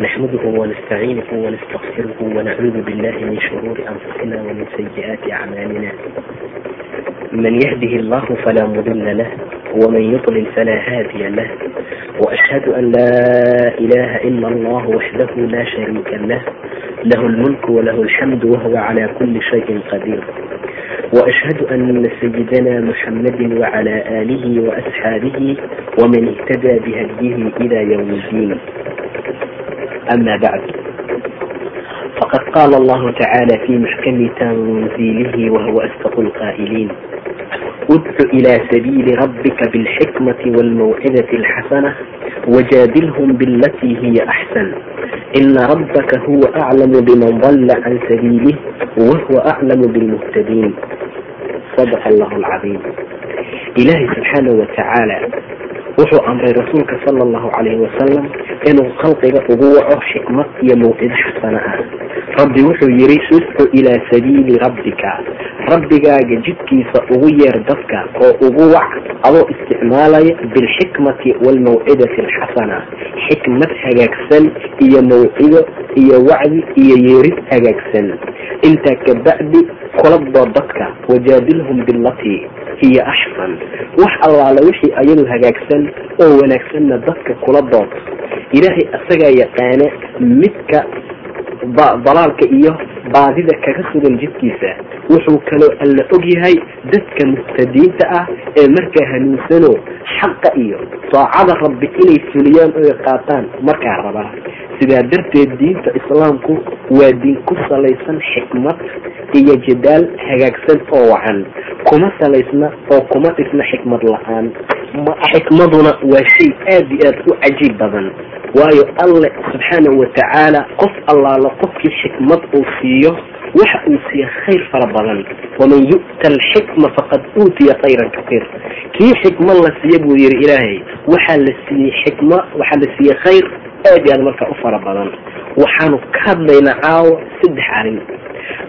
نحمده ونستعينه ونستغفره ونعوذ بالله من شرور أنفسنا ومن سيئات أعمالنا من يهده الله فلا مضل له ومن يضلل فلا هادي له وأشهد أن لا إله إلا الله وحده لا شريك له له الملك وله الحمد وهو على كل شيء قدير وأشهد أن سيدنا محمد وعلى آله وأصحابه ومن اهتدى بهديه إلى يوم الدين أما بعد فقد قال الله تعالى في محكم تنزيله وهو أصدق القائلين ادع إلى سبيل ربك بالحكمة والموعظة الحسنة وجادلهم بالتي هي أحسن إن ربك هو أعلم بمن ضل عن سبيله وهو أعلم بالمهتدين صدق الله العظيم إلهي سبحانه وتعالى wuxuu amray rasuulka sala allahu calayhi wasalam inuu khalqiga ugu waco xikmad iyo mawcid xasana ah. Rabbi wuxuu yidhi udcu ilaa sabiili rabbika. Rabbigaaga jidkiisa ugu yeer dadka oo ugu wac adoo isticmaalaya bilxikmati waalmawcidati alxasana xikmad hagaagsan iyo mawcido iyo wacdi iyo yeerid hagaagsan. Intaa kabacdi kulaboo dadka wajaadilhum bilatii hiya axsan wax allaala wixii ayadu hagaagsan oo wanaagsanna dadka kula dood ilaahay asagaa yaqaana midka dalaalka iyo baadida kaga sugan jidkiisa. Wuxuu kaloo alla og yahay dadka muhtadiinta ah ee markaa hanuunsano xaqa iyo daacada rabbi inay fuliyaan oy qaataan markaa rabaa. Sidaa darteed diinta islaamku waa diin ku salaysan xikmad iyo jadaal hagaagsan oo wacan. Kuma salaysna oo kuma dhisna xikmad la'aan. Xikmaduna waa shay aada iyo aada u cajiib badan waayo alle subxaanahu watacaala qof allaalo qofkii xikmad uu siiyo waxa uu siiya khayr fara badan. Waman yu'ta alxikma faqad uutiya khayran katiir kii xikma la siiya buu yihi ilaahay waxaa la siiyey xikma waxaa la siiyey khayr aad iyo aad markaa u fara badan. Waxaanu ka hadlaynaa caawa saddex arrin.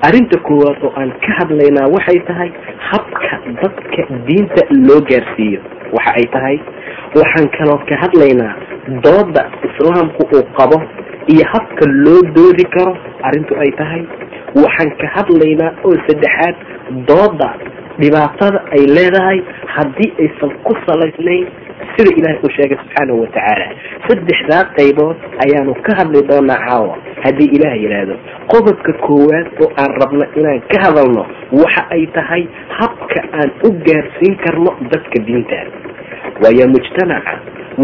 Arrinta koowaad oo aan ka hadlaynaa waxay tahay habka dadka diinta loo gaarsiiyo. Waxa ay tahay waxaan kaloo ka hadlaynaa dooda islaamku uu qabo iyo habka loo doodi karo. Arrintu ay tahay waxaan ka hadlaynaa oo saddexaad dooda dhibaatada ay leedahay haddii aysan ku salaysnayn sida ilaahay uu sheegay subxaanahu watacaala saddexdaa qaybood ayaanu ka hadli doonaa caawa. Haddii ilaah yidhaahdo qodobka koowaad oo aan rabno inaan ka hadalno waxa ay tahay habka aan u gaarsiin karno dadka diinta. Waayo mujtamaca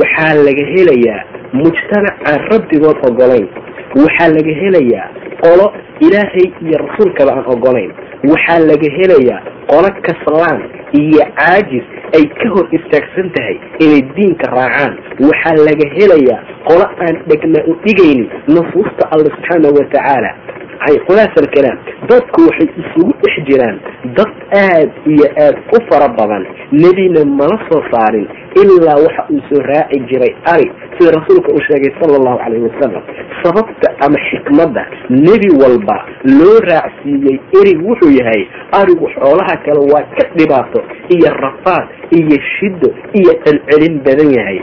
waxaa laga helayaa mujtamac aan rabbigood ogolayn. Waxaa laga helayaa qolo ilaahay iyo rasuulkaba aan ogolayn waxaa laga helayaa qolo kaslaan iyo caajis ay ka hor istaagsan tahay inay diinka raacaan. Waxaa laga helayaa qolo aan dhegna u dhigaynin nufuusta alla subxaanahu watacaala khulaas alkalaam dadku waxay isugu dhex jiraan dad aad iyo aad u fara badan. Nebina mala soo saarin ilaa waxa uu soo raaci jiray ari sida rasuulka uu sheegay sala allahu calayhi wasalam sababta ama xikmadda nebi walba loo raacsiiyey erig wuxuu yahay arigu xoolaha kale waa ka dhibaato iyo rafaad iyo shiddo iyo celcelin badan yahay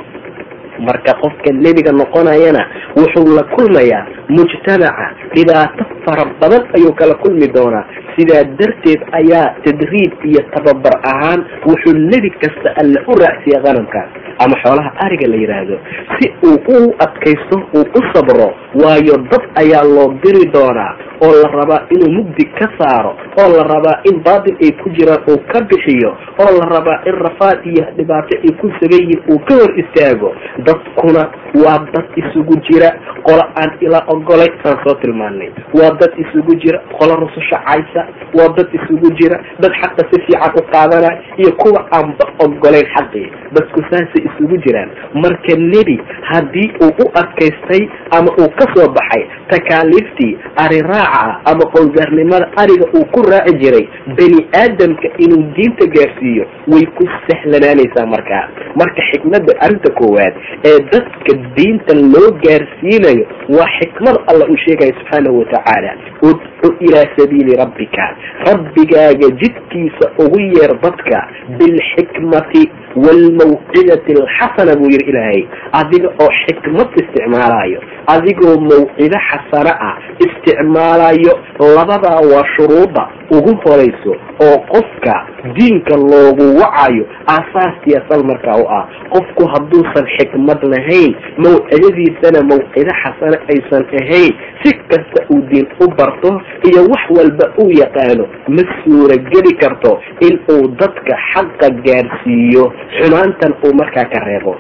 marka qofka nebiga noqonayana wuxuu la kulmayaa mujtamaca dhibaato fara badan ayuu kala kulmi doonaa. Sidaa darteed ayaa tadriib iyo tababar ahaan wuxuu nebi kasta alla u raacsiiya qanamkaas ama xoolaha ariga la yidhaahdo si uu u adkaysto uu u sabro waayo dad ayaa loo diri doonaa oo la rabaa inuu mugdi ka saaro oo la rabaa in baatil ay ku jiraan uu ka bixiyo oo la rabaa in rafaad iyo dhibaato ay ku sugan yihiin uu ka hor istaago. Dadkuna waa dad isugu jira. Qolo aan ilaa ogolay aan soo tilmaanay. Waa dad isugu jira. Qolo rususha caysa. Waa dad isugu jira. Dad xaqa si fiican u qaadanaya iyo kuwa aanba ogolayn xaqii dadku saasay isugu jiraan. Marka nebi haddii uu u adkaystay ama uu ka soo baxay takaaliiftii ari raaca ama qowsaarnimada ariga uu ku raaci jiray bani aadamka inuu diinta gaarsiiyo way ku sahlanaanaysaa markaa. Marka xikmadda arrinta koowaad ee dadka diinta loo gaarsiinayo waa xikmad alla uu sheegaya subxaanahu watacaala udcu ilaa sabiili rabbika. Rabbigaaga jidkiisa ugu yeer dadka bilxikmati waalmawcidati alxasana buu yihi ilaahay adiga oo xikmad isticmaalayo adigoo mawcido xasano ah isticmaalayo labadaa waa shuruuda ugu horayso oo qofka diinka loogu wacayo aasaaskii asal markaa u ah qofku hadduusan xikmad lahayn mawcidadiisana mawcido xasano aysan ahayn si kasta uu diin u barto iyo wax walba uu yaqaano ma suurageli karto in uu dadka xaqa gaarsiiyo xumaantan uu markaa ka reebo.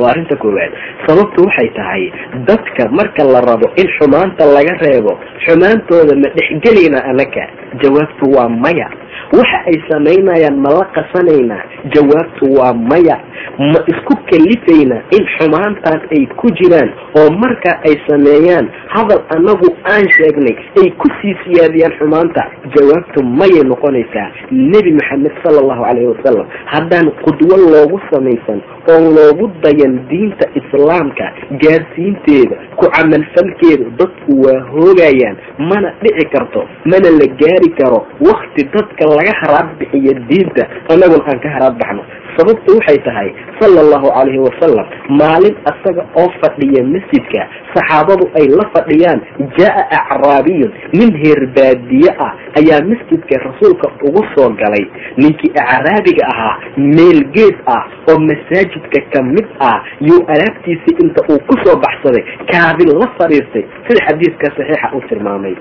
Waa arrinta koowaad. Sababtu waxay tahay dadka marka la rabo in xumaanta laga reebo xumaantooda ma dhexgelayna anaka? Jawaabtu waa maya waxa ay samaynayaan ma la qasanaynaa? Jawaabtu waa maya. Ma isku kalifaynaa in xumaantan ay ku jiraan oo marka ay sameeyaan hadal anagu aan sheegnay ay ku sii siyaadiyaan xumaanta. Jawaabtu mayay noqonaysaa nebi maxamed sala allahu calayhi wasalam haddaan qudwo loogu samaysan oo loogu dayan diinta islaamka gaarsiinteeda ku camalfalkeeda dadku waa hoogayaan mana dhici karto mana la gaari karo. Wakti dadka laga haraad bixiyo diinta annaguna aan ka haraad baxno. Sababtu waxay tahay sala allahu calayhi wasalam maalin asaga oo fadhiya masjidka saxaabadu ay la fadhiyaan jaa acraabiyun nin heerbaadiye ah ayaa masjidka rasuulka ugu soo galay. Ninkii acraabiga ahaa meel geed ah oo masaajidka ka mid ah yuu alaabtiisii inta uu ku soo baxsaday kaadin la fadhiistay sida xadiiska saxiixa uu tilmaamay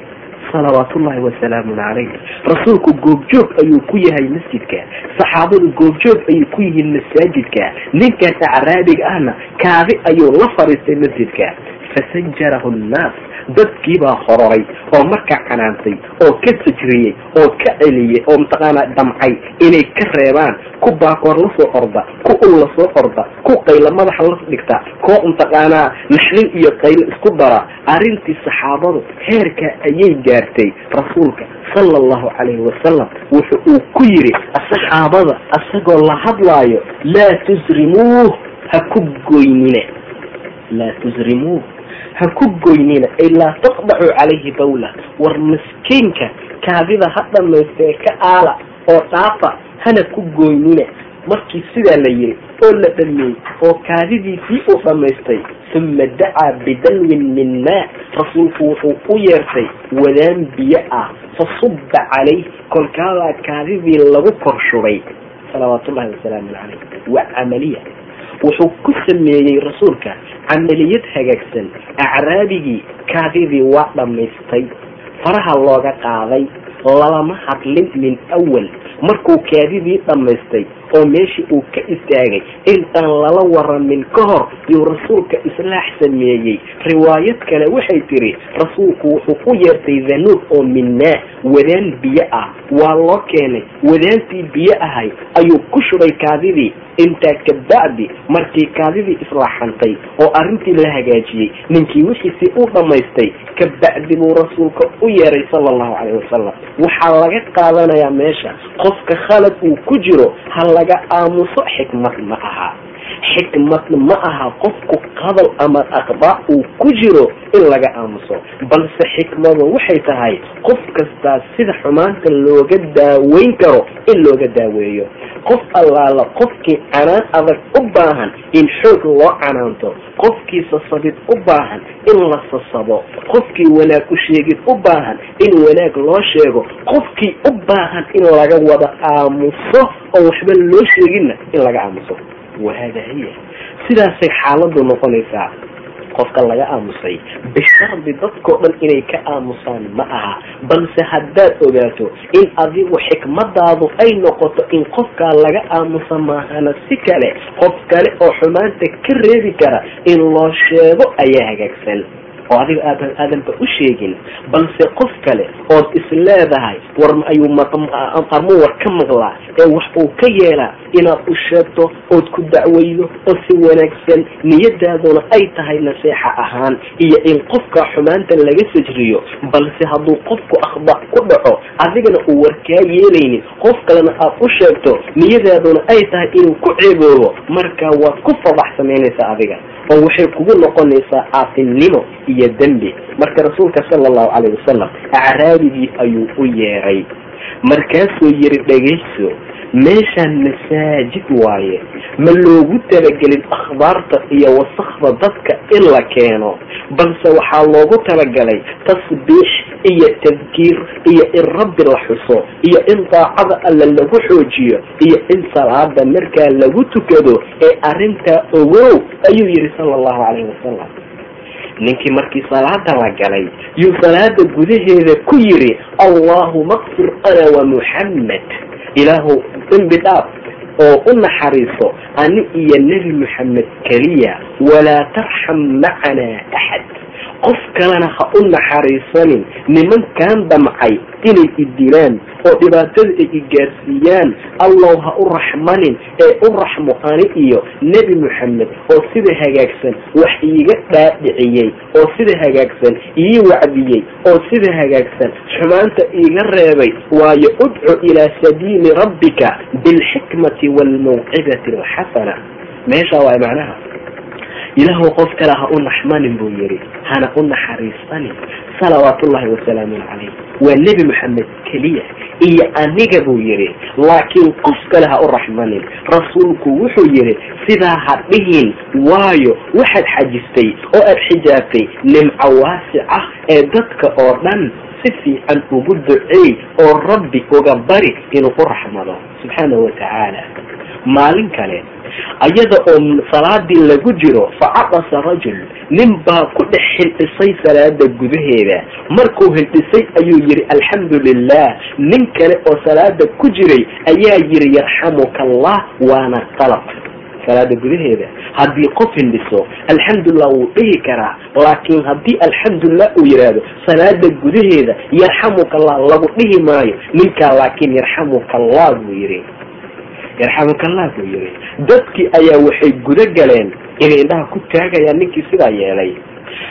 salawaatullahi wasalaamun calayh. Rasuulku goobjoog ayuu ku yahay masjidka. Saxaabadu goobjoog ayay ku yihiin masaajidka. Ninkan acraabiga ahna kaadi ayuu la fadhiistay masjidka fasajarahu nnaas dadkiibaa hororay oo markaa canaantay oo ka sajriyey oo ka celiyey oo mataqaanaa damcay inay ka reebaan ku baakoor la soo orda ku ul la soo orda ku qaylo madaxa la dhigta koo mataqaanaa naxdin iyo qaylo isku dara arrintii saxaabadu heerkaa ayay gaartay rasuulka sala allahu calayhi wasalam wuxu uu ku yidhi saxaabada asagoo la hadlaayo laa tusrimuuh ha ku goynine laa tusrimuuh ha ku goynina ay laa taqdacuu calayhi bawla. War maskiinka kaadida ha dhamaystee ka aala oo dhaafa hana ku goynina. Markii sidaa la yiri oo la dhameeyey oo kaadidiisii uu dhammaystay uma dacaa bidalwin min maa rasuulku wuxuu u yeertay wadaan biyo ah fa subba calayh kolkaadaa kaadidii lagu kor shubay salawaatullahi wasalaamu calayh waa camaliya wuxuu ku sameeyey rasuulka camaliyad hagaagsan. Acraabigii kaadidii waa dhammaystay. Faraha looga qaaday lalama hadlin min awal markuu kaadidii dhammaystay oo meeshii uu ka istaagay intaan lala waramin ka hor yuu rasuulka islaax sameeyey. Riwaayad kale waxay tiri rasuulku wuxuu u yeertay danuub oo minnaa wadaan biyo ah. Waa loo keenay wadaantii biyo ahay ayuu ku shubay kaadidii. Intaa kabacdi markii kaadidii islaaxantay oo arrintii la hagaajiyey ninkii wixiisii u dhammaystay kabacdi buu rasuulka u yeeray sala allahu calayh wasalam waxaa laga qaadanayaa meesha qofka khalad uu ku jiro ha laga aamuso xikmad ma aha xikmad ma aha qofku qadal ama aqdaa uu ku jiro in laga aamuso. Balse xikmadu waxay tahay qof kastaa sida xumaanta looga daaweyn karo in looga daaweeyo. Qof allaala qofkii canaan adag u baahan in xoog loo canaanto. Qofkii sasabid u baahan in la sasabo. Qofkii wanaag u sheegid u baahan in wanaag loo sheego. Qofkii u baahan in laga wada aamuso oo waxba loo sheeginna in laga aamuso wahada hiya sidaasay xaaladu noqonaysaa qofka laga aamusay bishardi dadkao dhan inay ka aamusaan ma aha balse haddaad ogaato in adigu xikmadaadu ay noqoto in qofkaa laga aamusa maahana si kale qof kale oo xumaanta ka reebi kara in loo sheego ayaa hagaagsan oo adiga aadan aadanba u sheegin balse qof kale ood is leedahay war ayuu armuu war ka maqlaa ee wax uu ka yeelaa inaad u sheegto ood ku dacweydo oo si wanaagsan niyadaaduna ay tahay naseexa ahaan iyo in qofka xumaanta laga sajriyo balse hadduu qofku akhda ku dhaco adigana uu warkaa yeelaynin. Qof kalena aad u sheegto niyadaaduna ay tahay inuu ku ceeboobo markaa waad ku fadax samaynaysaa adiga oo waxay kugu noqonaysaa aafinnimo iyo dembi. Marka rasuulka sala allahu calayh wasalam acraabigii ayuu u yeeray. Markaasuu yidhi dhegayso meeshaan masaajid waaye ma loogu talagelin akhbaarta iyo wasakda dadka in la keeno balse waxaa loogu talagalay tasbiix iyo tadkiir iyo in rabbi la xuso iyo in daacada alle lagu xoojiyo iyo in salaada markaa lagu tukado ee arrintaa ogow ayuu yidhi sala allahu calayhi wasalam ninkii markii salaada la galay yuu salaada gudaheeda ku yidhi allahuma kfir ana wa muxammed ilaahu dembi dhaaf oo u naxariiso ani iyo nebi moxamed keliya walaa tarxam macanaa axad qof kalena ha u naxariisanin. Nimankan damcay inay idilaan oo dhibaatada ay igaarsiiyaan allow ha u raxmanin ee u raxmo ani iyo nebi moxamed oo sida hagaagsan wax iiga dhaadhiciyey oo sida hagaagsan ii wacdiyey oo sida hagaagsan xumaanta iiga reebay. Waayo udcu ilaa sabiili rabbika bilxikmati waalmawcidati alxasana meesha waay macnaha ilaahu qof kale ha u naxmanin buu yidhi hana u naxariisanin. Salawaatullahi wasalaamun calayh. Waa nebi moxamed keliya. Iyo aniga buu yidhi laakiin qof kale ha u raxmanin. Rasuulku wuxuu yidhi sidaa ha dhihin waayo waxaad xajistay oo aad xijaabtay nimco waasic ah ee dadka oo dhan si fiican ugu duceey oo rabbi uga bari inuu u raxmado. Subxaanahu wa tacaala. Maalin kale ayada oo salaadii lagu jiro facaqasa rajul nin baa ku dhex hildhisay salaada gudaheeda. Markuu hildhisay ayuu yidhi alxamdu lilah nin kale oo salaada ku jiray ayaa yidhi yarxamuka allah waana qalab salaada gudaheeda haddii qof hindhiso alxamdulilah wuu dhihi karaa. Laakiin haddii alxamdulilah uu yidhaahdo salaada gudaheeda yarxamuka allah lagu dhihi maayo ninkaa laakiin yarxamuka allah buu yidhi yarxamukallah buu yidhi dadkii ayaa waxay guda galeen inay indhaha ku taagayaan ninkii sidaa yeelay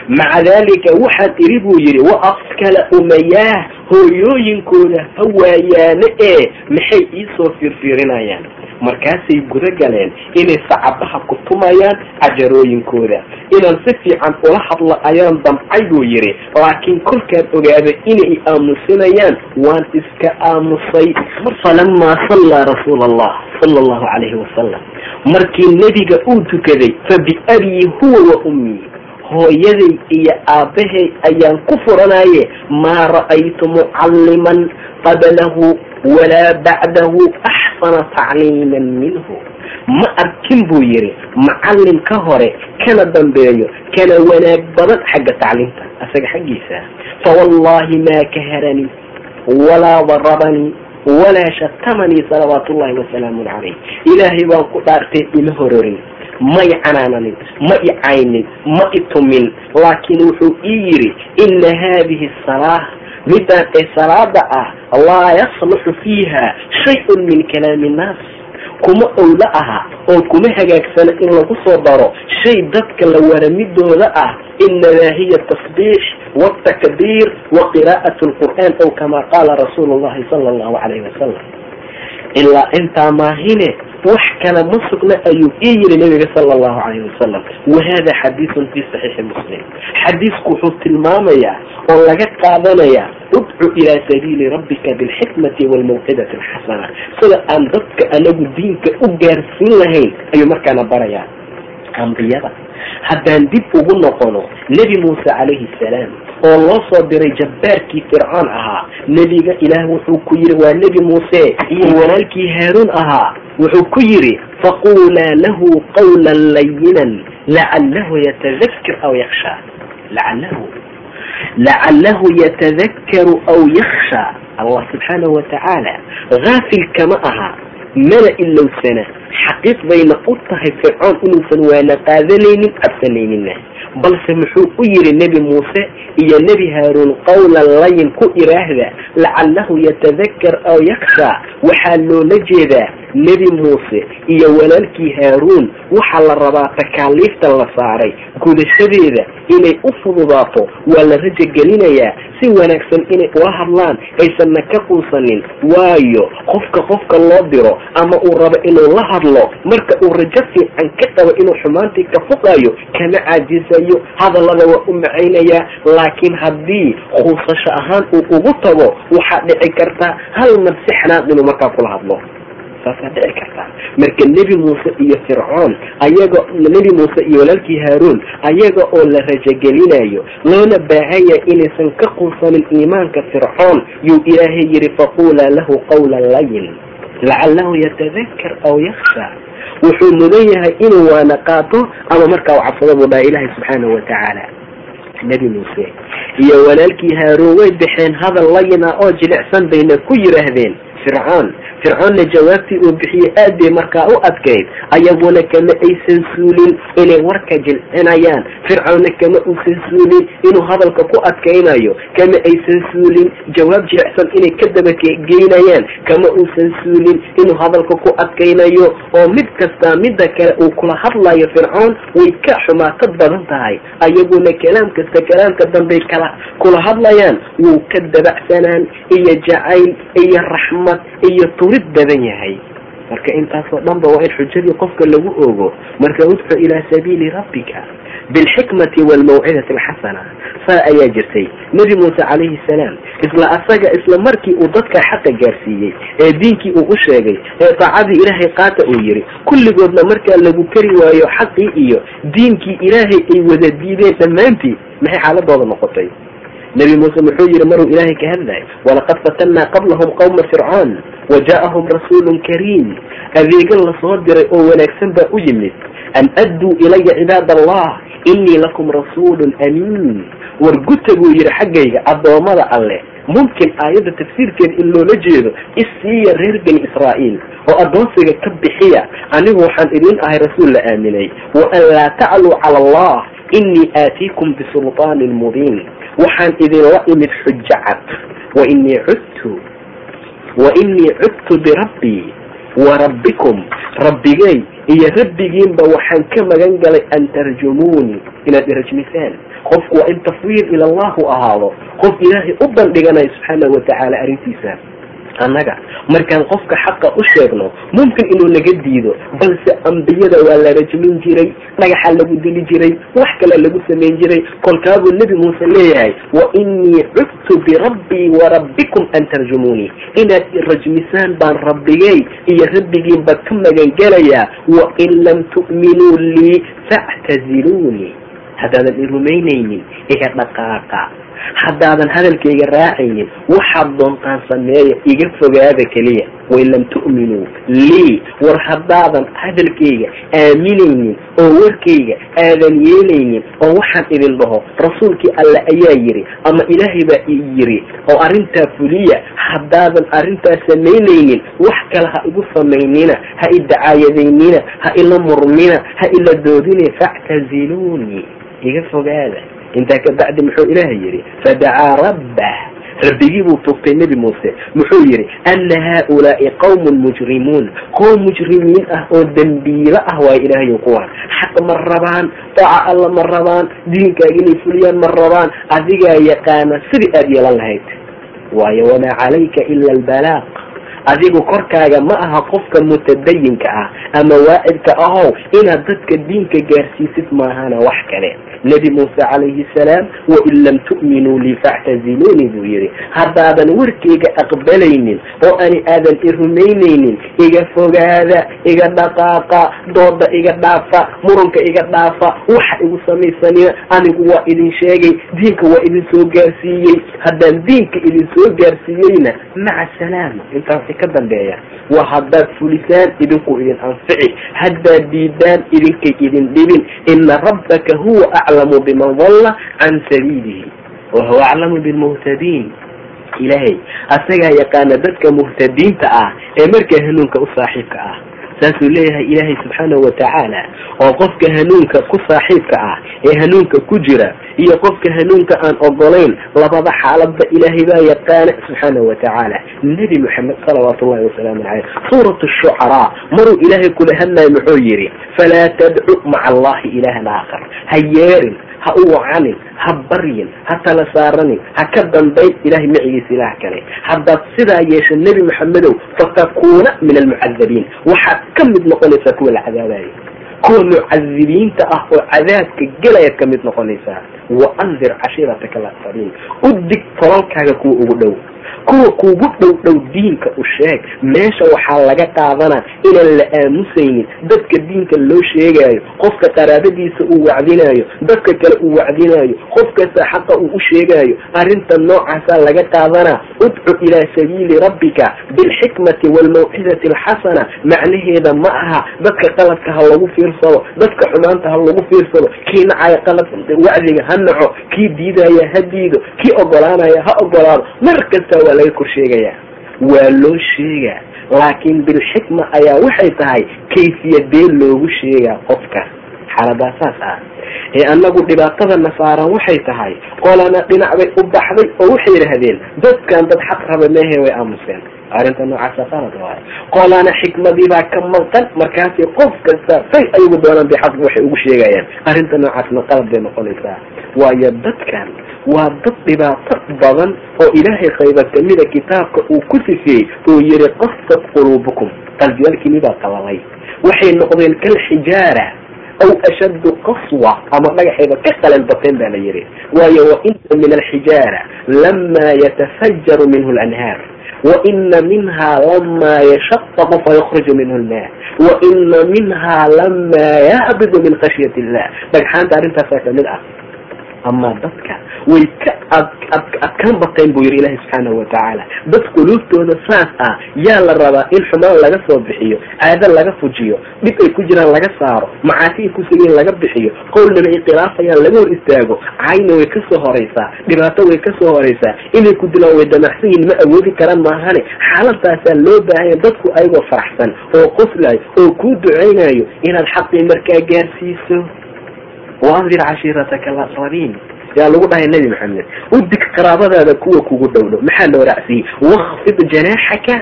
maca daalika waxaan idhi buu yidhi wa askala umayaah hooyooyinkooda ha waayaane ee maxay iisoo fiirfiirinayaan markaasay guda galeen inay sacabaha ku tumayaan cajarooyinkooda. Inaan si fiican ula hadla ayaan damcay buu yidhi laakiin kolkaan ogaaday inay aamusinayaan waan iska aamusay. Falamaa sallaa rasuula allah sala allahu calayhi wasalam markii nebiga uu tukaday fa biabii huwa wa ummii hooyaday iyo aabbahay ayaan ku furanaye maa ra'aytu mucalliman qablahu walaa bacdahu axsana tacliiman minhu. Ma arkin buu yidhi macallin ka hore kana dambeeyo kana wanaag badan xagga tacliimta asaga xaggiisa. Fawallahi maa kaharanii walaa darabanii walaa shatamanii salawaatu ullahi wasalaamun calayh. Ilaahay baan ku dhaartay ima hororin ma i canaananin ma i caynin ma i tumin. Laakiin wuxuu ii yidhi ina haadihi salaah midaan ee salaada ah laa yasluxu fiiha shay-un min kalaami innaas kuma owla aha oo kuma hagaagsana in lagu soo daro shay dadka la waramidooda ah. Inamaa hiya tasbiix wاtakbiir wa qiraa'at lqur'aan ow kama qaala rasuulu llahi sala allahu calayhi wasalam ilaa intaa maahine wax kale ma sugna ayuu ii yiri nabiga sala allahu calayhi wasalam wahada xadiisun fi saxiixi muslim. Xadiisku wuxuu tilmaamayaa oo laga qaadanayaa udcu ilaa sabiili rabbika bilxikmati waalmawcidati alxasana. Sida aan dadka anagu diinka u gaarsiin lahayn ayuu markaana barayaa. Ambiyada haddaan dib ugu noqono nebi muuse calayhi salaam oo loo soo diray jabbaarkii fircoon ahaa nebiga ilaah wuxuu ku yidhi waa nebi muuse iyo walaalkii haaruun ahaa. Wuxuu ku yidhi faquulaa lahu qawlan layinan lacalahu yatadakkar aw yakshaa lacalahu lacalahu yatadakkaru aw yakshaa allah subxaanahu watacaala haafil kama aha mana ilowsana xaqiiq bayna u tahay fircoon inuusan waana qaadanaynin cabsanayninna balse muxuu u yidhi nebi muuse iyo nebi haaruun qawlan layin ku iraahda lacalahu yatadakkar aw yakshaa waxaa loola jeedaa nebi muuse iyo walaalkii haaruun waxaa la rabaa takaaliifta la saaray. Gudashadeeda inay u fududaato waa la rajagelinayaa si wanaagsan inay ula hadlaan aysanna ka quusanin. Waayo qofka qofka loo diro ama uu rabo inuu la hadlo marka uu rajo fiican ka qabo inuu xumaantii ka foqaayo kama caajisayo. Hadallada waa u macaynayaa laakiin haddii quusasho ahaan uu ugu tago waxaa dhici karta hal mar si xanaaq inuu markaa kula hadlo saasaa dhici karta marka nebi muuse iyo fircoon ayaga nebi muuse iyo walaalkii haaruun ayaga oo la rajagelinayo loona baahanya inaysan ka quusanin iimaanka fircoon yuu ilaahay yihi faqulaa lahu qawlan layin. Lacalahu yatadakar aw yaksha wuxuu mudan yahay inuu waana qaato ama markaa u cabsado buu dhaha ilaahay subxaanahu watacaala nebi muuse iyo walaalkii haaruun way baxeen hadal layina oo jilicsan bayna ku yidhaahdeen fircoon fircoonna jawaabtii uu bixiyey aad bay markaa u adkayd ayaguna kama aysan suulin inay warka jilcinayaan. Fircoonna kama uusan suulin inuu hadalka ku adkaynayo kama aysan suulin jawaab jilicsan inay ka dabageynayaan kama uusan suulin inuu hadalka ku adkaynayo oo mid kastaa midda kale uu kula hadlayo fircoon way ka xumaatad badan tahay. Ayaguna kalaam kasta kalaamka dambey kala kula hadlayaan. Wuu ka dabacsanaan iyo jacayl iyo raxmad iyo turid badan yahay. Marka intaasoo dhan ba waa in xujadii qofka lagu ogo marka udcu ilaa sabiili rabbika bilxikmati waalmawcidati alxasana. Saa ayaa jirtay. Nebi muuse calayhi salaam isla asaga isla markii uu dadka xaqa gaarsiiyey ee diinkii uu u sheegay ee daacadii ilaahay qaata uu yidhi kulligoodna markaa lagu kari waayo xaqii iyo diinkii ilaahay ay wada diideen dhammaantii maxay xaaladooda noqotay nebi muuse muxuu yihi maruu ilaahay ka hadlay? Walaqad fatannaa qablahum qawma fircoon wa ja'ahum rasuulun kariim. Adeegan la soo diray oo wanaagsan baa u yimid an adduu ilaya cibaad allah inii lakum rasuulun amiin. War guta buu yidhi xaggayga addoommada alleh mumkin aayadda tafsiirkeeda in loola jeedo isiiya reer bani israa'iil oo addoonsiga ka bixiya anigu waxaan idin ahay rasuul la aaminay. Wa an laa tacluu cala allah inii aatiikum bisulطaanin mubiin waxaan idinla imid xujo cad wainii cudtu. Wa inii cudtu birabbii wa rabbikum. Rabbigay iyo rabbigiinba waxaan ka magan galay an tarjumuunii inaad irajmisaan qofku waa in tafwiid ila allah u ahaado. Qof ilaahay u bandhiganayo subxaanahu watacaala arrintiisa annaga. Markaan qofka xaqa u sheegno mumkin inuu naga diido balse ambiyada waa la rajmin jiray dhagaxa lagu dili jiray wax kale lagu samayn jiray. Kolkaabuu nebi muuse leeyahay wa inii cudtu birabbii wa rabbikum an tarjumuunii inaad rajmisaan baan rabbigay iyo rabbigiinba ka magangelayaa wa in lam tu'minuu lii factaziluunii haddaadan i rumaynaynin iga dhaqaaqa haddaadan hadalkayga raacaynin waxaad doontaan sameeya iga fogaada keliya wain lam tu'minuu lii war haddaadan hadalkayga aaminaynin oo warkayga aadan yeelaynin oo waxaan idin dhaho rasuulkii alle ayaa yidhi ama ilaahay baa i yidhi oo arrintaa fuliya haddaadan arrintaa samaynaynin wax kale ha igu samaynina ha i dacaayadaynina ha ila murmina ha ila doodine factaziluunii iga fogaada intaa ka bacdi muxuu ilaahay yidhi fadacaa rabbah rabbigii buu tuugtay nebi muuse. Muxuu yidhi ana haaulaai qawmun mujrimuun. Qoom mujrimiin ah oo dembiilo ah waayo ilaahayo kuwaan xaq ma rabaan daaca alla ma rabaan diinkaaga inay fuliyaan ma rabaan. Adigaa yaqaana sidii aada yeelan lahayd. Waayo wamaa calayka ila albalaaq adigu korkaaga ma aha qofka mutadayinka ah ama waacidka ahow inaad dadka diinka gaarsiisid maahana wax kale. Nebi muuse calayhi salaam wain lam tu'minuu lii factaziluunii buu yidhi. Haddaadan warkayga aqbalaynin oo ani aadan i rumaynaynin iga fogaada iga dhaqaaqa dooda iga dhaafa murunka iga dhaafa waxa igu samaysanina anigu waa idin sheegay diinka waa idin soo gaarsiiyey. Haddaan diinka idin soo gaarsiiyeyna maca salaama intaa wixii ka dambeeya waa haddaad fulisaan idinku idin anfici haddaad diidaan idinkay idin dhibin ina rabbaka huwa aclamu biman dalla can sabiilihi wahuwa aclamu bilmuhtadiin. Ilaahay asagaa yaqaana dadka muhtadiinta ah ee markaa hanuunka u saaxiibka ah saasuu leeyahay ilaahay subxaanahu watacaala oo qofka hanuunka ku saaxiibka ah ee hanuunka ku jira iyo qofka hanuunka aan ogolayn labada xaaladba ilaahay baa yaqaana subxaanahu watacaala nebi moxamed salawaatu ullahi wasalaamu caleyh suurat shucaraa maruu ilaahay kula hadlayo muxuu yidhi falaa tadcu maca allahi ilaahan aakhar. Ha yeerin ha u wacanin ha baryin ha tala saaranin ha ka dambayn ilahay macigiisa ilaah kale. Haddaad sidaa yeesho nebi moxamedow fatakuuna min almucadabiin waxaad ka mid noqonaysaa kuwa la cadaabayo kuwa mucadibiinta ah oo cadaabka gelayaad ka mid noqonaysaa. Wa andir cashiirataka alaqsabiin u dig tolalkaaga kuwa ugu dhow kuwa kuugu dhow dhow diinka u sheeg. Meesha waxaa laga qaadanaa inaan la aamusaynin. Dadka diinka loo sheegaayo qofka qaraabadiisa uu wacdinaayo dadka kale uu wacdinaayo qof kasta xaqa uu u sheegaayo arrinta noocaasaa laga qaadanaa. Udcu ilaa sabiili rabbika bilxikmati waalmawcidati alxasana. Macnaheeda ma aha dadka qaladka ha lagu fiirsado dadka xumaanta ha lagu fiirsado. Kii nacaya qalad wacdiga ha naco kii diidaya ha diido kii ogolaanaya ha ogolaado mar kasta waa laga kor sheegayaa waa loo sheegaa. Laakiin bilxikma ayaa waxay tahay kayfiyadee loogu sheegaa qofka. Xaaladaa saas ah. Ee annagu dhibaatadana saaran waxay tahay qolana dhinac bay u baxday oo waxay yidhaahdeen dadkan dad xaq raba mehe way aamuseen. Arrinta noocaasa qalad waayo qolana xikmadii baa ka maqan markaasi qof kasta say ayagu doonaan bay xaq waxay ugu sheegayaan. Arrinta noocaasna qalad bay noqonaysaa. Waayo dadkan waa dad dhibaato badan oo ilaahay qayba kamida kitaabka uu ku sifeeyey oo yihi qasad quluubukum qalbiyaalkiini baa qalalay. Waxay noqdeen kalxijaara aw ashaddu qaswa ama dhagaxayba ka qalal bateen baa la yihi waayo waina min alxijaara lamaa yatafajaru minhu lanhaar waina minha lamaa yashaqaqu fayakruju minhu lmaa waina minha lamaa yahbidu min khashyat illah dhagxaanta arrintaasaa ka mid ah ama dadka way ka adkaan bateen buu yihi ilahi subxaanahu watacaala dad quluubtooda saas ah yaa la rabaa in xumaan laga soo bixiyo caado laga fujiyo dhib ay ku jiraan laga saaro macaasi ay kusugiin laga bixiyo qowlnaba ay khilaafayaan laga hor istaago cayna way ka soo horaysaa dhibaato way ka soo horaysaa inay ku dilaan way damacsan yihiin ma awoodi karaan maahane. Xaaladaasaa loo baahanya dadku ayagoo faraxsan oo qoslayo oo kuu ducaynayo inaad xaqii markaa gaarsiiso waandir cashiirataka alaqrabiin yaa lagu dhahay nebi maxamed udig qaraabadaada kuwa kugu dhow dhow maxaa loo raacsiiyey wakfid janaaxaka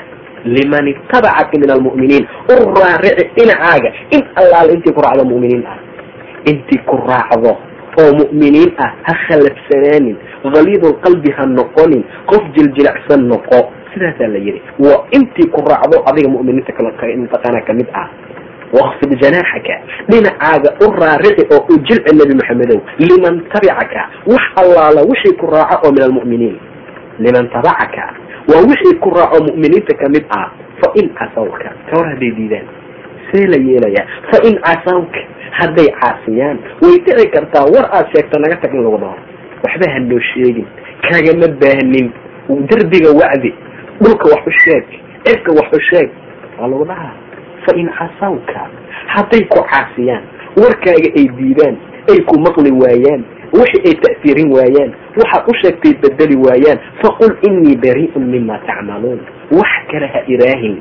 liman itabacaka min almu'miniin u raarici dhinacaaga in allaala intii ku raacdo mu'miniin ah intii ku raacdo oo mu'miniin ah ha khalafsanaanin haliidulqalbi ha noqonin qof jiljilacsan noqo sidaasaa la yidhi waa intii ku raacdo adiga mu'miniinta mataqaana ka mid ah wakfid janaaxaka dhinacaaga u raarici oo u jilci nebi maxamedow liman tabicaka wax allaala wixii ku raaco oo min almu'miniin liman tabacaka waa wixii ku raaco mu'miniinta ka mid ah fa in casawka kawar hadday diidaan see la yeelayaa fa in casawka hadday caasiyaan way dhici kartaa war aad sheegto naga tag in lagu dhaho waxba ha noo sheegin kagama baahnin derbiga wacdi dhulka wax u sheeg cirka wax u sheeg waa lagu dhahaa fain casawka hadday ku caasiyaan warkaaga ay diidaan ay ku maqli waayaan wixi ay ta'siirin waayaan waxaad u sheegtay bedeli waayaan faqul inii barii'un mima tacmaluun wax kale ha iraahin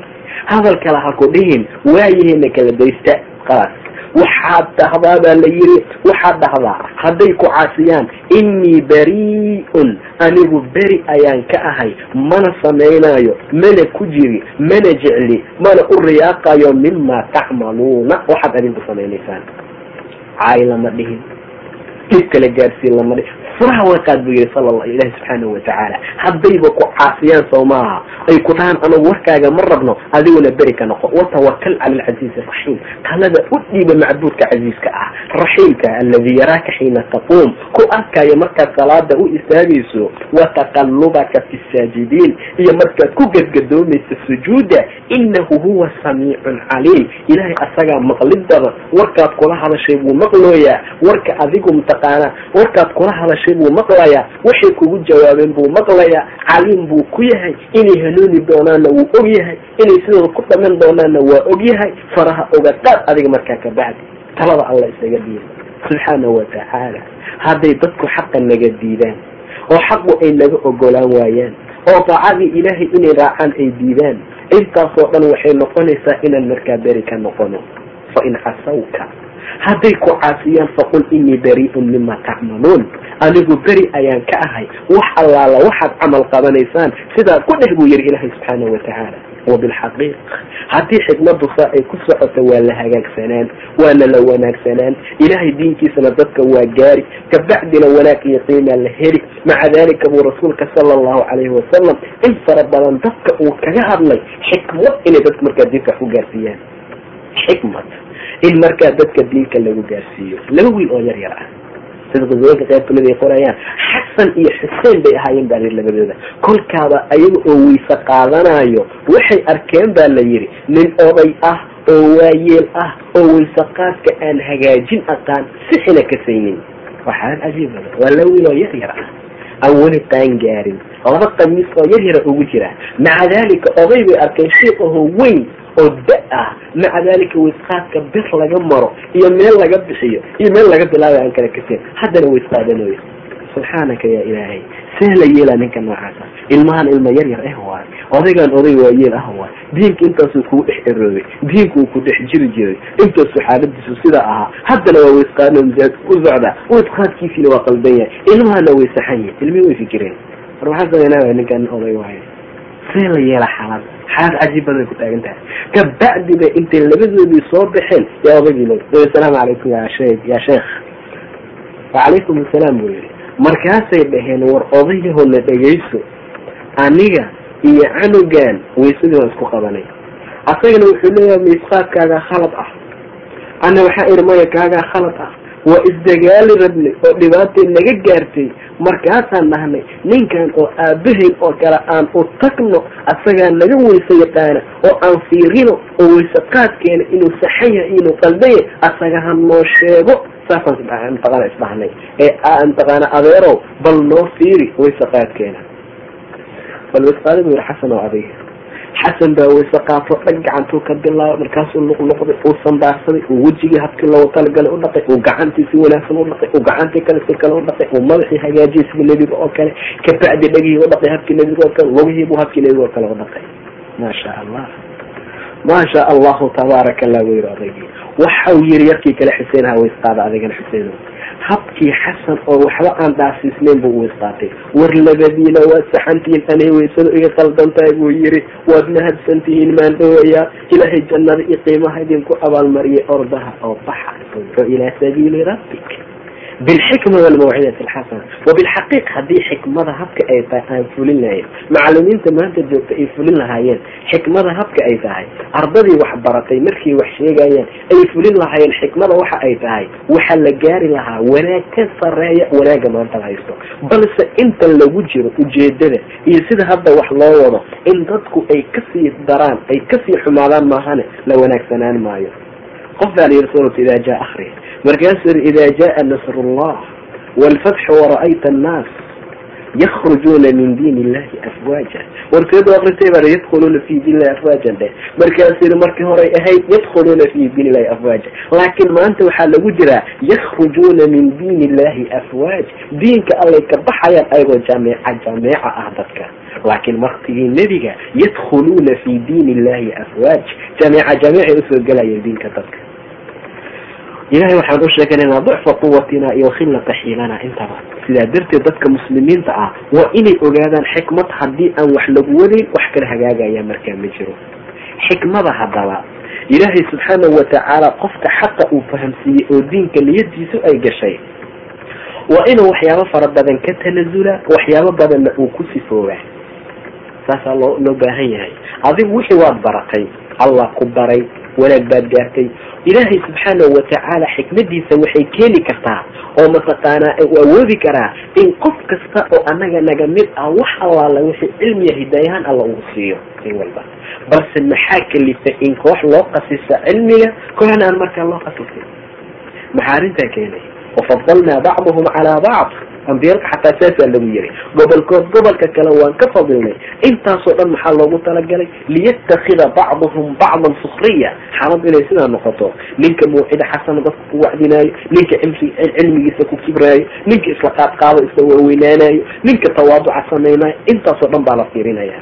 hadal kale ha ku dhihin waayahena kala daysta qaas waxaad dhahdaa baa la yiri waxaad dhahdaa hadday ku caasiyaan inii barii'un anigu beri ayaan ka ahay mana samaynayo mana ku jiri mana jecli mana u riyaaqayo mima tacmaluuna. Waxaad adinku samaynaysaan. Caay lama dhihin. Dhib kala gaarsiin lama dhihin furaha qaad buu yihi sal ilahi subxaanahu watacaala haddayba ku caasiyaan soo maaha. Ay ku dhahaan anagu warkaaga ma rabno adiguna beri ka noqo. Watawakal cala alcaziizi araxiim talada u dhiiba macbuudka casiiska ah. Raxiimka aladi yaraaka xiina taquum. Ku arkaayo markaad salaada u istaagayso wataqallubaka fi saajidiin. Iyo markaad ku gadgadoomaysa sujuuda inahu huwa samiicun caliim. Ilahay asagaa maqlid badan warkaad kula hadashay buu maqlooyaa. Warka adigu mataqaanaa warkaad kula hadashay buu maqlayaa waxay kugu jawaabeen buu maqlayaa caliim buu ku yahay inay hanuuni doonaanna wuu og yahay inay sidooda ku dhaman doonaanna waa og yahay faraha ogadaad adiga markaa ka bacdi talada alla isaga dhiiba subxaanahu watacaala hadday dadku xaqa naga diidaan oo xaqu ay naga ogolaan waayaan oo daacadii ilaahay inay raacaan ay diidaan intaasoo dhan waxay noqonaysaa inaan markaa beri ka noqono. Fa casawka hadday ku caasiyaan faqul inii barii'un mima tacmaluun anigu beri ayaan ka ahay. Wax allaala waxaad camal qabanaysaan sidaa ku dheh buu yihi ilaahay subxaanahu watacaala wabilxaqiiq haddii xikmadu saa ay ku socoto waa la hagaagsanaan waana la wanaagsanaan ilaahay diinkiisana dadka waa gaari. Kabacdina wanaag iyo qiimaa la heli. Maca dalika buu rasuulka sala allahu calayhi wasalam in fara badan dadka uu kaga hadlay xikmad inay dadka markaa diinka ku gaarsiiyaan. Xikmad in markaa dadka diinka lagu gaarsiiyo. Laba wiil oo yar yar ah. Sida qudooyinka qayb ka mid ay qorayaan. Xasan iyo xuseen bay ahaayeen baa layidhi labadooda kolkaaba ayaga oo weyse qaadanayo waxay arkeen baa la yidhi nin oday ah oo waayeel ah oo weyse qaadka aan hagaajin aqaan si xina kasaynin waxaan cajiibada waa laba wiil oo yar yar ah. Aan weli qaan gaarin. Laba qamiis oo yar yara ugu jira. Maca dalika oday bay arkeen shiik ahoo weyn oo da ah maca dalika waysqaadka bir laga maro iyo meel laga bixiyo iyo meel laga bilaabayo aan kala kasin haddana waysqaadanayo subxaanaka yaa ilaahay see la yeelaa ninka noocaasa ilmahan ilma yar yar ah waay. Odaygan oday waayeel ah waay. Diinka intaasuu kugu dhex eroobay. Diinka uu ku dhex jiri jiray. Intaasuu xaaladiisu sidaa ahaa. Haddana waa waysqaadno masaajidka ku socdaa waysqaadkiisiina waa qaldan yahay. Ilmahana way saxan yihiin ilmihii way fikireen. War maxaa sameynaa ninkan oday waayo see la yeela xaalad xaalad cajiib badan ku taagan tahay. Kabacdi bay intay labadoodii soo baxeen yaa odaygii lo asalaamu calaykum ya shee ya sheekh. Wacalaykum asalaam buu yihi markaasay dhaheen war odayahona dhegayso aniga iyo canugan waysadii waan isku qabanay. Asagana wuxuu leeyahay miisqaadkaagaa khalad ah. Ana waxaa iri maya kaagaa khalad ah waa isdagaali rabnay oo dhibaatay naga gaartay markaasaan dhahnay ninkan oo aabahayn oo kale aan u tagno asagaa naga weyse yaqaana oo aan fiirino oo weyse qaadkeena inuu saxan yahay inuu qaldan yahay asaga ha noo sheego. Saasaan mataqaana isdhahnay ee mataqaana adeerow bal noo fiiri weyse qaadkeena bal weyse qaada bu yiri xasan oo adiga xasan baa weyse qaato dhag gacantuu ka bilaabo markaasuu luqluqday uu sandaarsaday uu wejigii habkii loogu talagalay u dhaqay uu gacantii si wanaagsan u dhaqay uu gacantii kale si kale u dhaqay uu madaxii hagaajiyay sida nebiga oo kale kabacdi dhagihii u dhaqay habkii nebiga oo kale lugihiibuu habkii nebiga oo kale u dhaqay. Maasha allah. Maasha allahu tabaaraka allah buu yiri odaygii waxau yiri yarkii kale xuseen ha weysqaada adigana xuseen habkii xasan oo waxba aan dhaasiisnayn buu uweysqaatay war labadiina waad saxantihiin anay weysada iga qaldan tahay buu yiri waad mahadsantihiin maan dhawayaa ilaahay jannada iyo qiimaha idinku abaalmariyay ordaha oo baxa. Ilaa sabiili rabbik bilxikma walmawcidati alxasana wabilxaqiiq haddii xikmada habka ay tahay aan fulin lahayn macalimiinta maanta joogta ay fulin lahaayeen xikmada habka ay tahay ardadii wax baratay markay wax sheegayaan ay fulin lahaayeen xikmada waxa ay tahay waxaa la gaari lahaa wanaag ka sareeya wanaaga maanta la haysto balse inta lagu jiro ujeedada iyo sida hadda wax loo wado in dadku ay ka sii daraan ay ka sii xumaadaan maahane la wanaagsanaan maayo qof baa la yiri suuratu idaa jaa akri markaasuu yiri idaa jaa nasr llah wاlfatxu wara'ayta annaas yakrujuuna min diin illahi afwaaja warkeedu akritay baa yadkhuluuna fi diin illahi afwaajan dheh markaasuu yiri markii horay ahayd yadkhuluuna fi diin illahi afwaaja laakiin maanta waxaa lagu jiraa yakrujuuna min diin illahi afwaaj diinka allay ka baxayaan ayagoo jameeca jameeca ah dadka laakiin waktigii nebiga yadkhuluuna fi diin illahi afwaaj jameeca jameecay u soo gelayeen diinka dadka ilahay waxaan u sheeganaynaa ducfa quwatina iyo khilata xiilana intaba. Sidaa darteed dadka muslimiinta ah waa inay ogaadaan xikmad haddii aan wax lagu wadayn wax kala hagaagaya markaa ma jiro. Xikmada haddaba ilaahay subxaanahu watacaala qofka xaqa uu fahamsiiyey oo diinka niyadiisu ay gashay waa inuu waxyaabo fara badan ka tanasula waxyaabo badanna uu ku sifooba. Saasaa loo loo baahan yahay. Adigu wixii waad baratay allah ku baray wanaag baad gaartay. Ilaahay subxaanahu watacaala xikmadiisa waxay keeni kartaa oo mataqaanaa uu awoodi karaa in qof kasta oo anaga naga mid ah wax allaala wixii cilmiya hidaayahaan alla uu siiyo. In walba. Balse maxaa kalifa in koox loo qasisa cilmiga? Kooxna aan markaa loo qasisin maxaa arrintaa keenay? Wafadalnaa bacduhum calaa bacd ambiyalka xataa saasaa lagu yihi gobolkood gobolka kale waan ka fadilnay intaasoo dhan maxaa loogu talagalay? Liyatakida bacduhum bacdan sukriya xaalad inay sidaa noqoto. Ninka mawcida xasana dadka ku wacdinaayo ninka cilmigiisa ku kibraayo ninka isla qaadqaado isla waaweynaanayo ninka tawaaduca samaynayo intaasoo dhan baa la fiirinaya.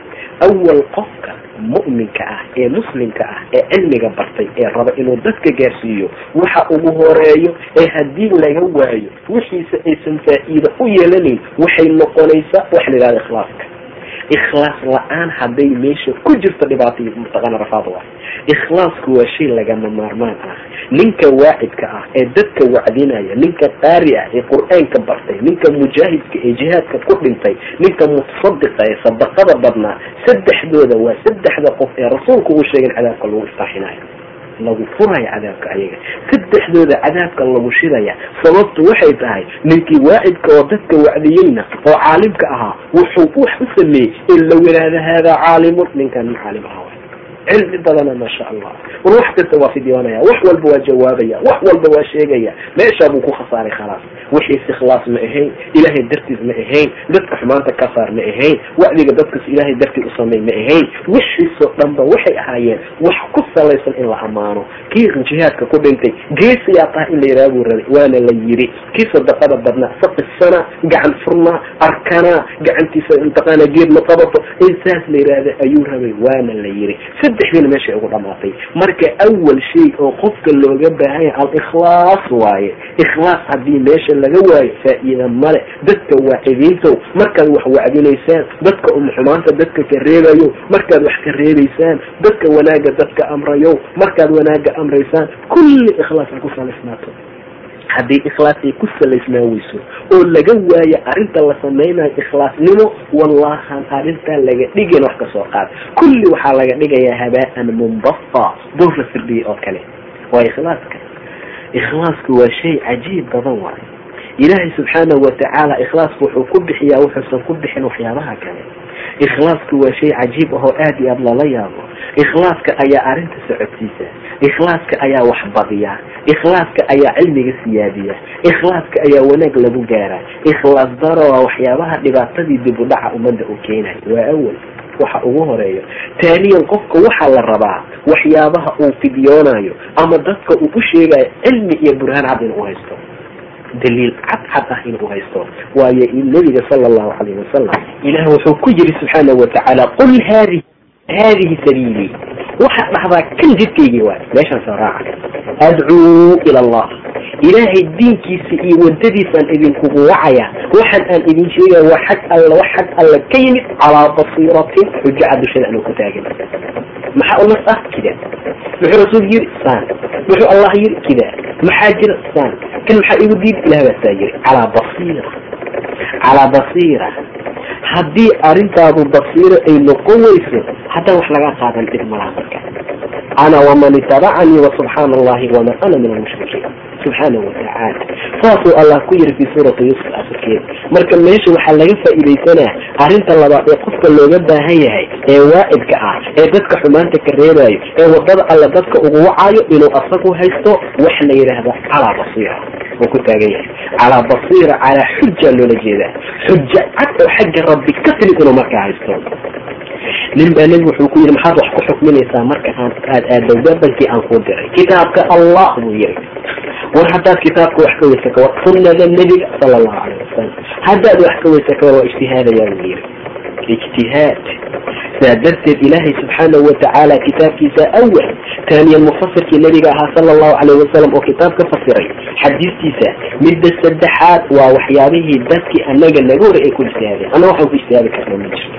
Awal qofka mu'minka ah ee muslimka ah ee cilmiga bartay ee raba inuu dadka gaarsiiyo waxa ugu horeeyo ee haddii laga waayo wixiisa aysan faa'iida u yeelanayn waxay noqonaysaa waxa la yidhahda ikhlaaska ikhlaas la'aan hadday meesha ku jirto dhibaatay mataqaana rafaad waa ikhlaasku waa shay lagama maarmaan ah. Ninka waacidka ah ee dadka wacdinaya ninka qaari ah ee qur'aanka bartay ninka mujaahidka ee jihaadka ku dhintay ninka mutasadiqa ee sadaqada badnaa saddexdooda waa saddexda qof ee rasuulku uu sheegay cadaabka lagu istaaxinayo lagu furaya cadaabka ayaga. Saddexdooda cadaabka lagu shidaya sababtu waxay tahay ninkii waacidka oo dadka wacdiyeyna oo caalimka ahaa wuxuu wax u sameeyey in la yidhaahda haadaa caalimun ninkan nin caalim aha cilmi badana maasha allah war wax kasta waa fidyoonaya wax walba waa jawaabaya wax walba waa sheegaya. Meeshaa buu ku khasaaray khalaas wixiis ikhlaas ma ahayn ilaahay dartiis ma ahayn dadka xumaanta ka saar ma ahayn wacdiga dadkas ilaahay dartii u ma ahayn wixiisoo dhanba waxay ahaayeen wax ku salaysan in la ammaano kii jihaadka ku dhintay geesiyaa tahay in la yidhaha buu rabay waana la yiri kii sadaqada badnaa saqisana gacan furnaa arkanaa gacantiisa intaqaana geed ma qabato in saas la yidhaahda ayuu rabay waana la yiri saddexdiina meeshay ugu dhamaatay. Marka awal shay oo qofka looga baahan yahay al-ikhlaas waaye. Ikhlaas haddii meesha laga waayo faa'iida male. Dadka waacidiintow markaad wax wacdinaysaan dadka um xumaanta dadka ka reebayo markaad wax ka reebaysaan dadka wanaagga dadka amrayo markaad wanaagga amraysaan kulli ikhlaas ha ku salaysnaato. Haddii ikhlaas ay ku salaysnaa weyso oo laga waayo arrinta la samaynayo ikhlaasnimo wallahan arrintaa laga dhigin wax ka soo qaad. Kulli waxaa laga dhigayaa habaan munbafa buur la firdhiyay oo kale. Waa ikhlaaska. Ikhlaasku waa shay cajiib badan waayo ilaahay subxaanahu watacaala ikhlaasku wuxuu ku bixiyaa wuxuusan ku bixin waxyaabaha kale. Ikhlaasku waa shay cajiib ahoo aada iyo aada lala yaabo. Ikhlaaska ayaa arrinta socodsiisa. Ikhlaaska ayaa wax badiya. Ikhlaaska ayaa cilmiga siyaadiya. Ikhlaaska ayaa wanaag lagu gaara. Ikhlaas daro waa waxyaabaha dhibaatadii dib u dhaca ummadda uu keenayo waa awal. Waxa ugu horeeyo. Taaniyan qofka waxaa la rabaa waxyaabaha uu fidyoonayo ama dadka uu u sheegayo cilmi iyo burhaan cad inuu haysto daliil cadcad ah inuu haysto. Waayo nebiga sala allahu calayhi wasalam ilaah wuxuu ku yiri subxaanahu watacaala qul haadi haadihi sabiilii waxaad dhahdaa kan jidkaygii waay meeshaan soo raaca. Adcuu ila allah. Ilaahay diinkiisa iyo wadadiisaan idinkugu wacaya waxaan aan idin sheegaya waa xag alla wax xag alla ka yimid calaa basiiratin xujaca dushada ku taagin maxaa u nas ah kida muxuu rasuul yiri saan. Muxuu allah yiri kida. Maxaa jira? Saan. Kan maxaa igu diid? Ilah baasaa yiri calaa basiira. Calaa basiira haddii arrintaadu basiiro ay noqon weyso haddaan wax laga qaadan dhib marka. Ana waman itabacanii wasubxaana allahi wama ana min almushrikiin subxaanahu watacaala saasuu allah ku yiri fii suurati yuusuf afarkeeda marka meesha waxaa laga faa'iidaysanaa arrinta labaad ee qofka looga baahan yahay ee waacidka ah ee dadka xumaanta ka reebayo ee waddada alla dadka ugu wacayo inuu asagu haysto wax la yidhaahdo calaa basiira uu ku taagan yahay. Calaa basiira calaa xuja loola jeedaa. Xuja cad oo xagga rabbi ka timid inuu markaa haysto. Nin baa nebi wuxuu ku yidhi maxaad wax ku xukminaysaa marka aad aado wadankii aan kuu diray? Kitaabka allah buu yiri war haddaad kitaabka wax ka weysa kawar sunnada nebiga sala allahu calayh wasalam haddaad wax ka weysa kawar waa ijtihaadayaa buu yiri ijtihaad saa darteed ilaahay subxaanahu watacaala kitaabkiisa awal taaniya mufasirkii nabiga ahaa sala allahu calayh wasalam oo kitaab ka fasiray xadiistiisa midda saddexaad waa waxyaabihii dadkii anaga naga hore ay ku ijtihaadeen ana waxaan ku ijtihaadi karnaa ma jirto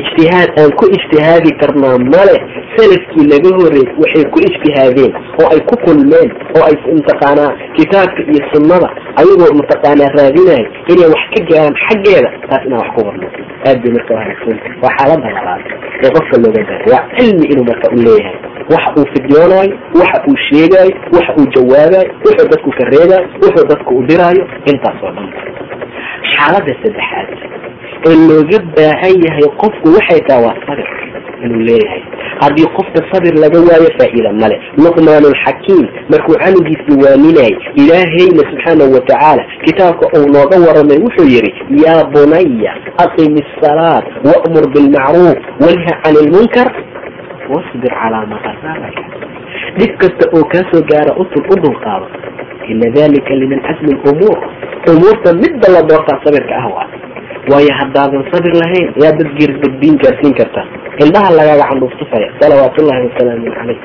ijtihaad aan ku ijtihaadi karnaa male salafkii naga horey waxay ku ijtihaadeen oo ay ku kulmeen oo ay mataqaanaa kitaabka iyo sunnada ayagoo mataqaanaa raadinayo inay wax ka gaaraan xaggeeda taas inaan wax ku barno aad bay marka wanaagsan waa xaalada labaad ee qofka looga baahay waa cilmi inuu marka u leeyahay. Waxa uu fidyoonayo waxa uu sheegaayo waxa uu jawaabayo wuxuu dadku ka reebayo wuxuu dadku u diraayo intaas oo dhan. Xaalada saddexaad ee looga baahan yahay qofku waxay taha waa sabir inuu leeyahay. Haddii qofka sabir laga waayo faa'iida male luqmaan alxakiim markuu canugiisa waaninayay ilaahayna subxaanahu watacaala kitaabka uu nooga waramay wuxuu yidhi yaa bunaya aqim asalaat wa'mur bilmacruuf wanha can ilmunkar wasbir calaa ma dhib kasta oo kaa soo gaara utul u dulqaado ina dalika limin casmi lumuur umuurta midba la doortaa sabirka ah waa waayo haddaadan sabir lahayn yaa dad geerdadbiin gaarsiin kartaa indhaha lagaaga candhuuftufaya salawaatullahi wasalaamu calayh.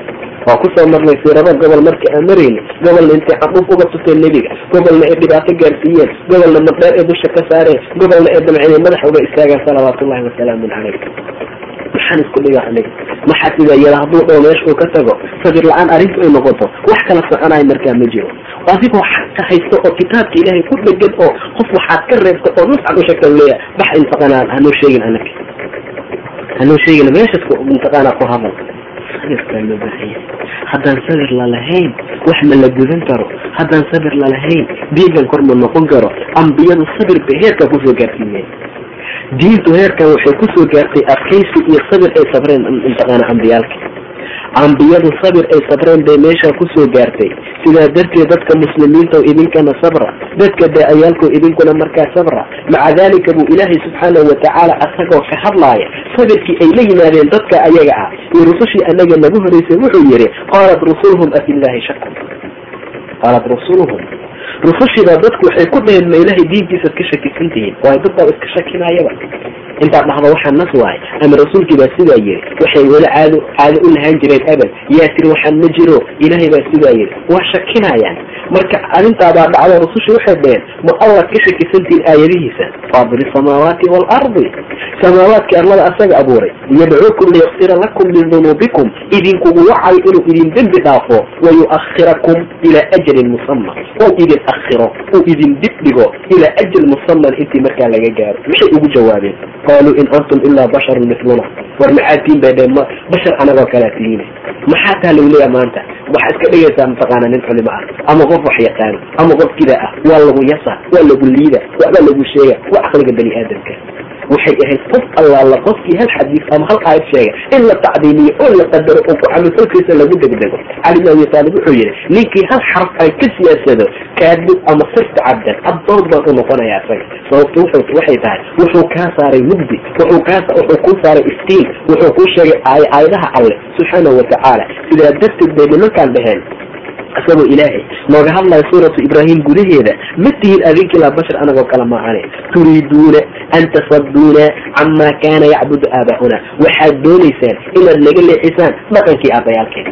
Waa ku soo marnay siirada gobol markii aan marayni gobolna intay candhuuf uga tuteen nebiga gobolna ay dhibaato gaarsiiyeen gobolna madheer ee dusha ka saareen gobolna ay damciyeen madaxa uga istaagaan salawaatullahi wasalaamu calayh maxaan isku aniga maxaa sida yada hadduu dhawo meesha uu ka tago sabir la'aan arrintu ay noqoto. Wax kala soconayo markaa ma jiro. Adigoo xaqa haysto oo kitaabka ilaahay ku dhegan oo qof waxaad ka reebta oo nuscad u leeya bax intaqaanaa hanoo sheegin anaga hanoo sheegin meeshas intaqaanaa ku hadal. Sabirkaa loo baahanya. Haddaan sabir lalahayn wax ma la gudan karo. Haddaan sabir lalahayn diigan kor ma noqon karo. Ambiyadu sabir bay heerkaa ku soo gaarsiiyeen diintu heerkan waxay ku soo gaartay adkaysi iyo sabir ay sabreen intaqaana ambiyaalka. Ambiyadu sabir ay sabreen bay meeshaa ku soo gaartay. Sidaa darteed dadka muslimiinta idinkana sabra dadka daayaalko idinkuna markaa sabra maca dalika buu ilaahay subxaanahu watacaala asagoo ka hadlaaya sabirkii ay la yimaadeen dadka ayaga ah iyo rusushii anaga nagu horeysay wuxuu yihi qaalat rusuluhum afi llahi shaku qaalat rusuluhum rusushiibaa dadku waxay ku dhaheen ma ilaahay diintiisaad ka shakisan tihiin? Waayo dad baa iska shakinayaba intaad dhahdo waxaa nas waay ama rasuulkii baa sidaa yiri waxay weli caado caado u lahaan jireen abad. Yaa tiri waxaan ma jiro. Ilaahay baa sidaa yiri. Waa shakinayaan marka arintaadaa dhacdo rusushii waxay dhaheen ma allaad ka shakisantihiin aayadihiisa. Faadiri samaawaati waalardi samaawaadkii arlada asaga abuuray. Yadcuukum liyakfira lakum min dunuubikum idinkugu wacayo inuu idin dembi dhaafo wayuakhirakum ilaa ajalin musama ou idin akhiro uu idin dib dhigo ilaa ajal musaman intii markaa laga gaaro. Maxay ugu jawaabeen? Qaaluu in antum ilaa basharun miluna war maxaa tiin bay dheen bashar anagoo kalea tihiine. Maxaa taa lagu leeya maanta? Waxaa iska dhigaysaa mataqaana nin culimo ah ama wax yaqaano ama qof kida ah waa lagu yasa waa lagu liida waxbaa lagu sheega waa caqliga bani aadamka. Waxay ahayd qof allaala qofkii hal xadiis ama hal aayad sheega in la tacdiimiyo oo la qadaro oo ku camalfalkiisa lagu degdego. Cali bin abi taalib wuxuu yihi ninkii hal xaraf ay ka siyaasado kaadib ama sirta cabdan addoon baan u noqonaya isaga sababto wuxuu waxay tahay wuxuu kaa saaray mugdi wuxuu kaa wuxuu kuu saaray iftiin wuxuu kuu sheegay aay aayadaha alle. Subxaanahu watacaala sidaa darteed bay nimankaan dhaheen isagoo ilaahay nooga hadlaya suuratu ibraahim gudaheeda ma tihin adinkii laa bashar anagoo kale maahane turiiduuna an tasaduuna camaa kaana yacbudu aabaa'una. Waxaad doonaysaan inaad naga leexisaan dhaqankii aabayaalkeen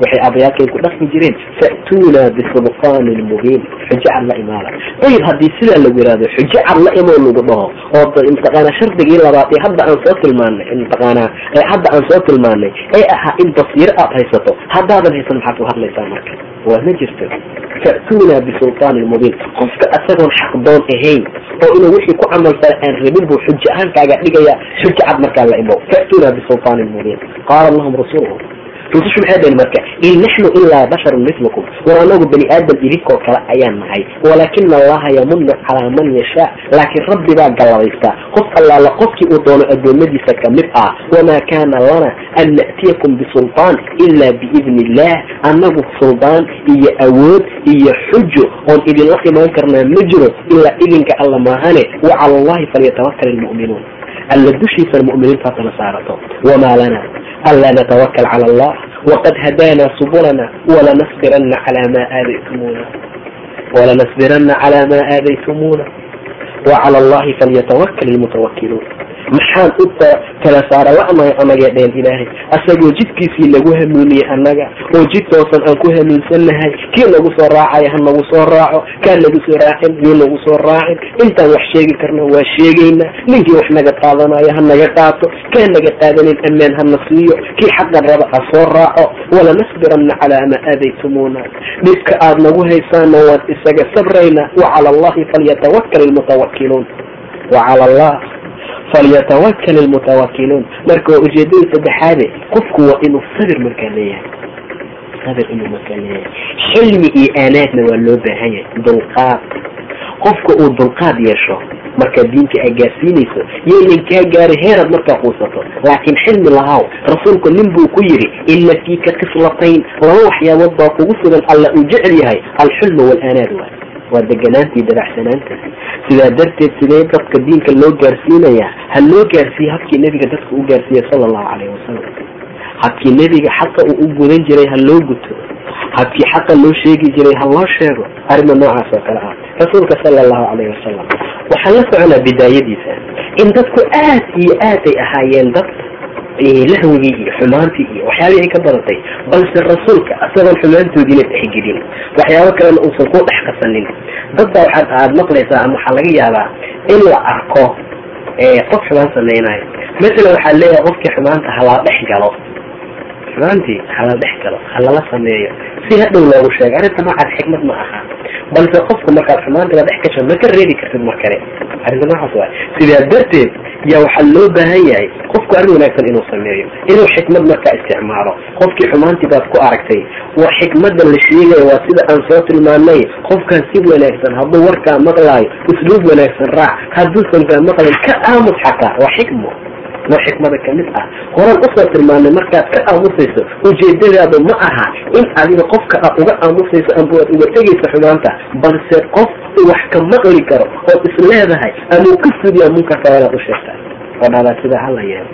waxay aabayaalkeen ku dhaqmi jireen fa'tuuna bisulqaanin mubiin xujo cad la imaada ayib haddii sidaa lagu yihahdo xujo cad la imoo lagu dhaho oo mataqaanaa shardigii labaad ee hadda aan soo tilmaanay mataqaanaa ee hadda aan soo tilmaanay ee ahaa in basiiro aad haysato haddaadan haysan maxaad ku hadlaysaa marka? Waa ma jirto. Fa'tuuna bisulqaanin mubiin qofka asagoon xaqdoon ahayn oo inuu wixii ku camal fala aan rabin buu xujo ahaan kaaga dhigaya xujo cad markaa la imo. Fa'tuuna bisulqaanin mubiin qaala lahum rasuuluhum rusushu maxay dhaheen marka? In naxnu ilaa basharun milukum war anagu bani aadam idinkoo kale ayaan nahay. Walaakina allaha yamunu calaa man yashaa. Laakiin rabbi baa gallabaystaa qof allaala qofkii uu doono addoomadiisa ka mid ah wamaa kaana lana an na'tiyakum bisulطaan ila biidni illah annagu suldaan iyo awood iyo xujo oon idinla imaan karnaa ma jiro ilaa idinka alla maahane. Wacala allahi falyatawakal ilmu'minuun alla dushiisana mu'miniinta hatala saarato wamaa lana ألا نتوكل على الله وقد هدانا سبلنا ولنصبرن على ما آذيتمونا ولنصبرن على ما آذيتمونا وعلى الله فليتوكل المتوكلون maxaan u kala saara la'nahay anaga dheen ilaahay asagoo jidkiisii lagu hanuuniyey annaga oo jid toosan aan ku hanuunsannahay kii nagu soo raacaya ha nagu soo raaco kaan nagu soo raacin yuu nagu soo raacin? Intaan wax sheegi karna waa sheegayna. Ninkii wax naga qaadanayo ha naga qaato kaan naga qaadanin ammaan hana siiyo. Kii xaqan raba ha soo raaco. Walanasbiranna calaa maa aadaytumuuna. Dhibka aad nagu haysaana waan isaga sabrayna. Wacala allahi falyatawakal ilmutawakiluun wacala allah falyatawakal ilmutawakiluun marka waa ujeedada saddexaade qofku waa inuu sabir markaa leeyahay. Sabir inuu markaa leeyahay. Xilmi iyo aanaadna waa loo baahan yahay. Dulqaad. Qofka uu dulqaad yeesho markaa diinta aa gaarsiinayso yaynan kaa gaari heeraad markaa quusato. Laakiin xilmi lahaw rasuulku nin buu ku yidhi ina fiika kislatayn laba waxyaabood baa kugu sugan alla uu jecel yahay alxilmu waalaanaad waay waa deganaantii dabacsanaanta sidaa darteed sidee dadka diinka loo gaarsiinayaa? Ha loo gaarsiiye habkii nebiga dadka u gaarsiiyey sala allahu calayhi wasalam habkii nebiga xaqa uu u gudan jiray ha loo guto. Habkii xaqa loo sheegi jiray ha loo sheego. Arrima noocaas oo kale ah rasuulka sala allahu calayhi wasalam waxaan la soconaa bidaayadiisa. In dadku aad iyo aad ay ahaayeen dad lahwigii iyo xumaantii iyo waxyaabihii ka badatay balse rasuulka isagoon xumaantoodiina dhexgelin waxyaabo kalena uusan ku dhex qasanin dad baa waxaad aad maqlaysaa ama waxaa laga yaabaa in la arko qof xumaan samaynayo masalan waxaa leeyahay qofkii xumaanta halala dhex galo xumaantii halala dhex galo halala sameeyo si hadhow loogu sheego arrinta noocaas xikmad ma aha balse qofku markaad xumaantiga dhex gasho ma ka reebi kartid mar kale arrinta noocaas waay sidaa darteed yaa waxaa loo baahan yahay qofku arrin wanaagsan inuu sameeyo inuu xikmad markaa isticmaalo. Qofkii xumaantii baad ku aragtay waa xikmadda la sheegayo waa sida aan soo tilmaanay qofkaan si wanaagsan hadduu warkaa maqlaayo usluub wanaagsan raac hadduusan kaa maqlin ka aamus xataa waa xikmo waa xikmada ka mid ah. Horan u soo tilmaanay markaad ka aamusayso ujeedadaadu ma aha in adiga qofka aad uga aamusayso amba aad uga tegayso xumaanta balse qof wax ka maqli karo ood is leedahay ama uu ka fudiya munkarka inaad u sheegtaa oo dhahdaa sidaa hala yeelo.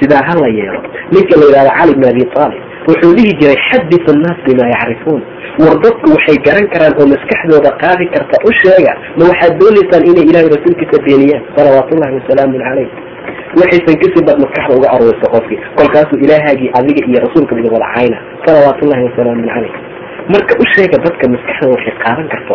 Sidaa hala yeelo. Ninka la yidhahda cali bn abi aalib wuxuu dhihi jiray xadit annaas bimaa yacrifuun. War dadku waxay garan karaan oo maskaxdooda qaadi karta u sheega ma waxaad doonaysaan inay ilahay rasuulkiisa beeniyaan salawaatullahi wasalaamu calayh waxaysan bad maskaxda uga arweyso qofkii. Kolkaasuu ilaahagii adiga iyo rasuulka mid wada cayna. Salawaatullahi wasalaamu calayh marka u sheega dadka maskaxdooda waxay qaadan karto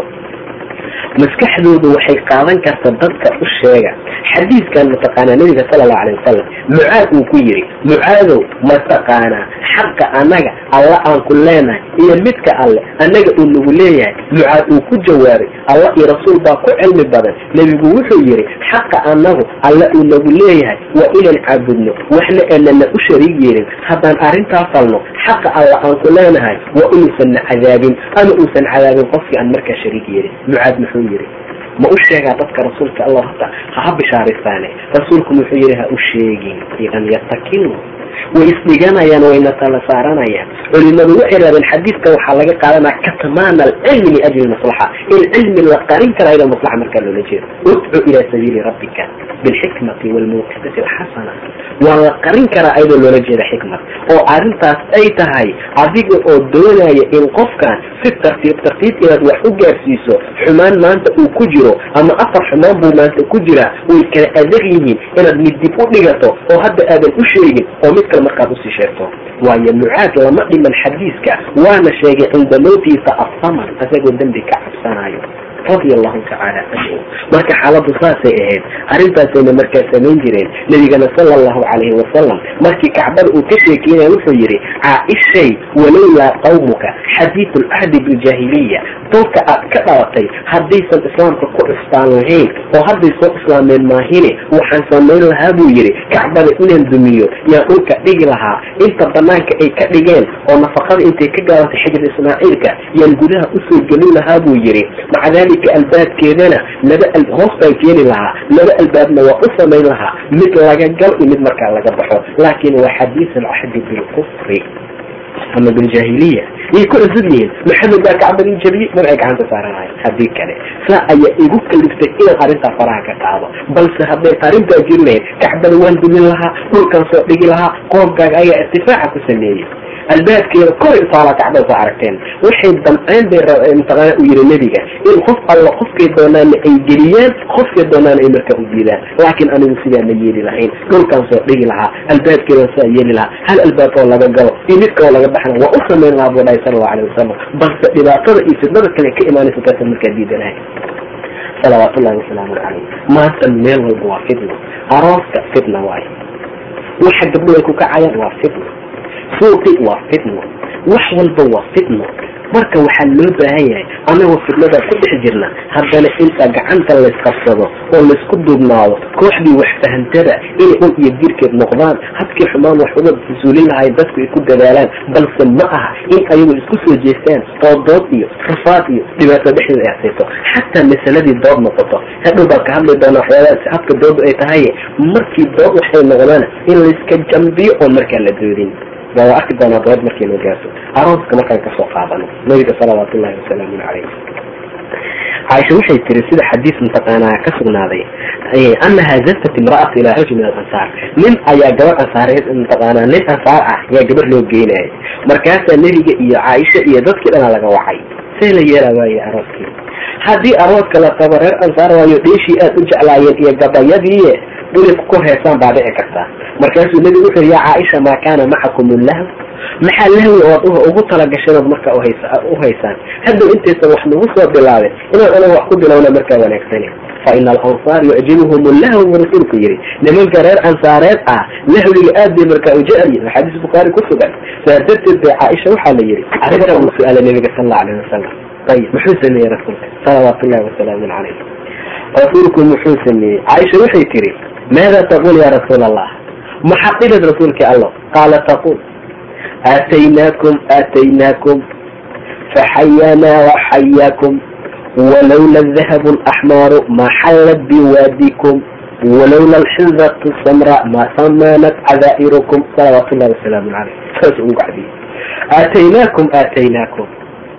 maskaxdoodu waxay qaadan karta dadka u sheega. Xadiidkan mataqaanaa nabiga sala allahu alay wasalam mucaad uu ku yidhi mucaadow mataqaanaa xaqa annaga alla aan ku leenahay iyo midka alle annaga uu nagu leeyahay mucaad uu ku jawaabay alla iyo rasuul baa ku cilmi badan. Nebigu wuxuu yidhi xaqa annagu alla uu nagu leeyahay waa inaan caabudno waxna aanana u shariig yeelin haddaan arrintaa falno xaqa alla aan ku leenahay waa inuusanna cadaabin ama uusan cadaabin qofkii aan markaa shariig yeelin mucaad muxuu yidhi ma u sheegaa dadka rasuulka allah hata ha bishaaristaane rasuulku muxuu yidhi ha u sheegin idan yatakinu way isdhiganayaan wayna tala saaranayaan culimadu waxay raadeen xadiidka waxaa laga qaadanaya katmaana alcilmi liajli maslaxa. In cilmi la qarin kara ila maslaxa markaa loola jeedo. Udcu ilaa sabiili rabbika bilxikmati walmawqifati alxasana. Waa la qarin karaa ayadoo loola jeeda xikmad. Oo arrintaas ay tahay adiga oo doonaya in qofkan si tartiib tartiib inaad wax u gaarsiiso xumaan maanta uu ku jiro ama afar xumaan buu maanta ku jiraa way kala adag yihiin inaad mid dib u dhigato oo hadda aadan u sheegin oo mid kale markaad u sii sheegto. Waayo mucaad lama dhiman xadiiska waana sheegay cinda mawtiisa asaman isagoo dembi ka cabsanayo radia allahu tacaala canhu marka xaaladu saasay ahayd arrintaasayna markaa samayn jireen nebigana sala allahu calayhi wasalam markii kacbada uu ka sheekeynaya wuxuu yidhi caaishay walowlaa qawmuka xadiidu lcahdi biljaahiliya dalka aad ka dhalatay haddaysan islaamka ku cusbaan lahayn oo hadday soo islaameen maahine waxaan samayn lahaa buu yidhi kacbada inaan dumiyo yaan dhulka dhigi lahaa inta banaanka ay ka dhigeen oo nafaqada intay ka gaabantay xijir ismaaciilka yaan gudaha u soo gelin lahaa buu yidhi. Maca dalika albaabkeedana laba hoos baan keeni lahaa laba albaabna waa u samayn lahaa mid laga gal iyo mid markaa laga baxo laakin waa xadiis alcahdi bilkufri ama biljaahiliya yay ku cusub yihiin maxamed baa kacbadii jabiyey magacay gacanta saaranayo haddii kale saa ayaa igu kaliftay inaan arrintaa faraha ka qaado balse hadday arrintaa jiri lahayd kacbada waan dumin lahaa dhulkan soo dhigi lahaa qoomkaaga ayaa irtifaaca ku sameeyey albaabkeeda kor intaala kacbada soo aragteen waxay damceen bay mataqaana u yiri nebiga in qof alla qofkay doonaana ay geliyaan qofkay doonaana ay markaa u diidaan laakiin anigu sidaa ma yeeli lahayn dhulkaan soo dhigi lahaa albaabkeeda saa yeeli lahaa hal albaab oo laga galo iyo mid kaloo laga baxna waa u lahaa buu dhahay sala allahu wasalam balse dhibaatada iyo fidnada kale ka imaanaysa taasan markaa diidanahay. Salawaat ullahi wasalaamu calayh maanta meel walba waa fitno arooska fitna waayo. Waxa gabdho ay ku kacayaan waa fitno suuqi waa fitno wax walba waa fitno marka waxaa loo baahan yahay anagoo fitnada ku dhex jirna haddana inta gacanta laysqabsado oo laysku duubnaado kooxdii wax fahantada inay un iyo dirkeed noqdaan hadkii xumaan wax uga suulin lahay dadku ay ku dadaalaan balse ma aha in ayagu isku soo jeestaan oo dood iyo rafaad iyo dhibaato dhexdeeda ay xataa masaladii dood noqoto hadhow baan ka hadli doona waxyaabaha habka doodu ay tahay markii dood waxay noqdaan in layska jambiyo oon markaa la doodin waa arki doonaa markii noo gaarto. Arooska markaan ka soo qaadano. Nabiga salawaatu ullahi wasalaamu calayh caaisha waxay tiri sida xadiis mataqaanaa ka sugnaaday anaha zafat imra'atu ilaa rajul min alansaar. Nin ayaa gabar ansaareed mataqaanaa nin ansaar ah ayaa gabar loo geynayay markaasaa nebiga iyo caaisha iyo dadkii dhanaa laga wacay. See la yeela waaye arooskii. Haddii arooska la qabo reer ansaar waayo dheeshii aad u jeclaayeen iyo gabayadii inay ku heesaan baa dhici kartaa. Markaasuu nebigu wuxuu ya caaisha maa kaana macakum lahw? Maxaa lahwi ood ugu talagasheen ood markaa u haysaan? Haddow intaysan wax nagu soo bilaabin inaan anaga wax ku bilowna markaa wanaagsane fa ina alansaar yucjibuhum lahw buu rasuulku yidhi. Nimanka reer ansaareed ah lahwiga aad bay markaa u jecelyihin xadiis bukhaari ku sugan. Saa darteed bay caaisha waxaa la yidhi arrinta uu su'aalay nabiga sal alla alayh wasalam ayib muxuu sameeyey rasuulka? Salawaatu ullahi wasalaamu calayh rasuulku muxuu sameeyey. Caaisha waxay tiri maada taqul ya rasuul allah maxaad dhihid rasuulkii allo qaala taqul aataynaakum aataynaakum faxayanaa waxayaakum walowla dahabu alaxmaaru ma xallat biwaadikum walowla alxidatu samra ma samaanat cadaa'irukum salawaatu ullahi wasalaamu calayh saas ugu cadiyey aataynaakum aataynaakum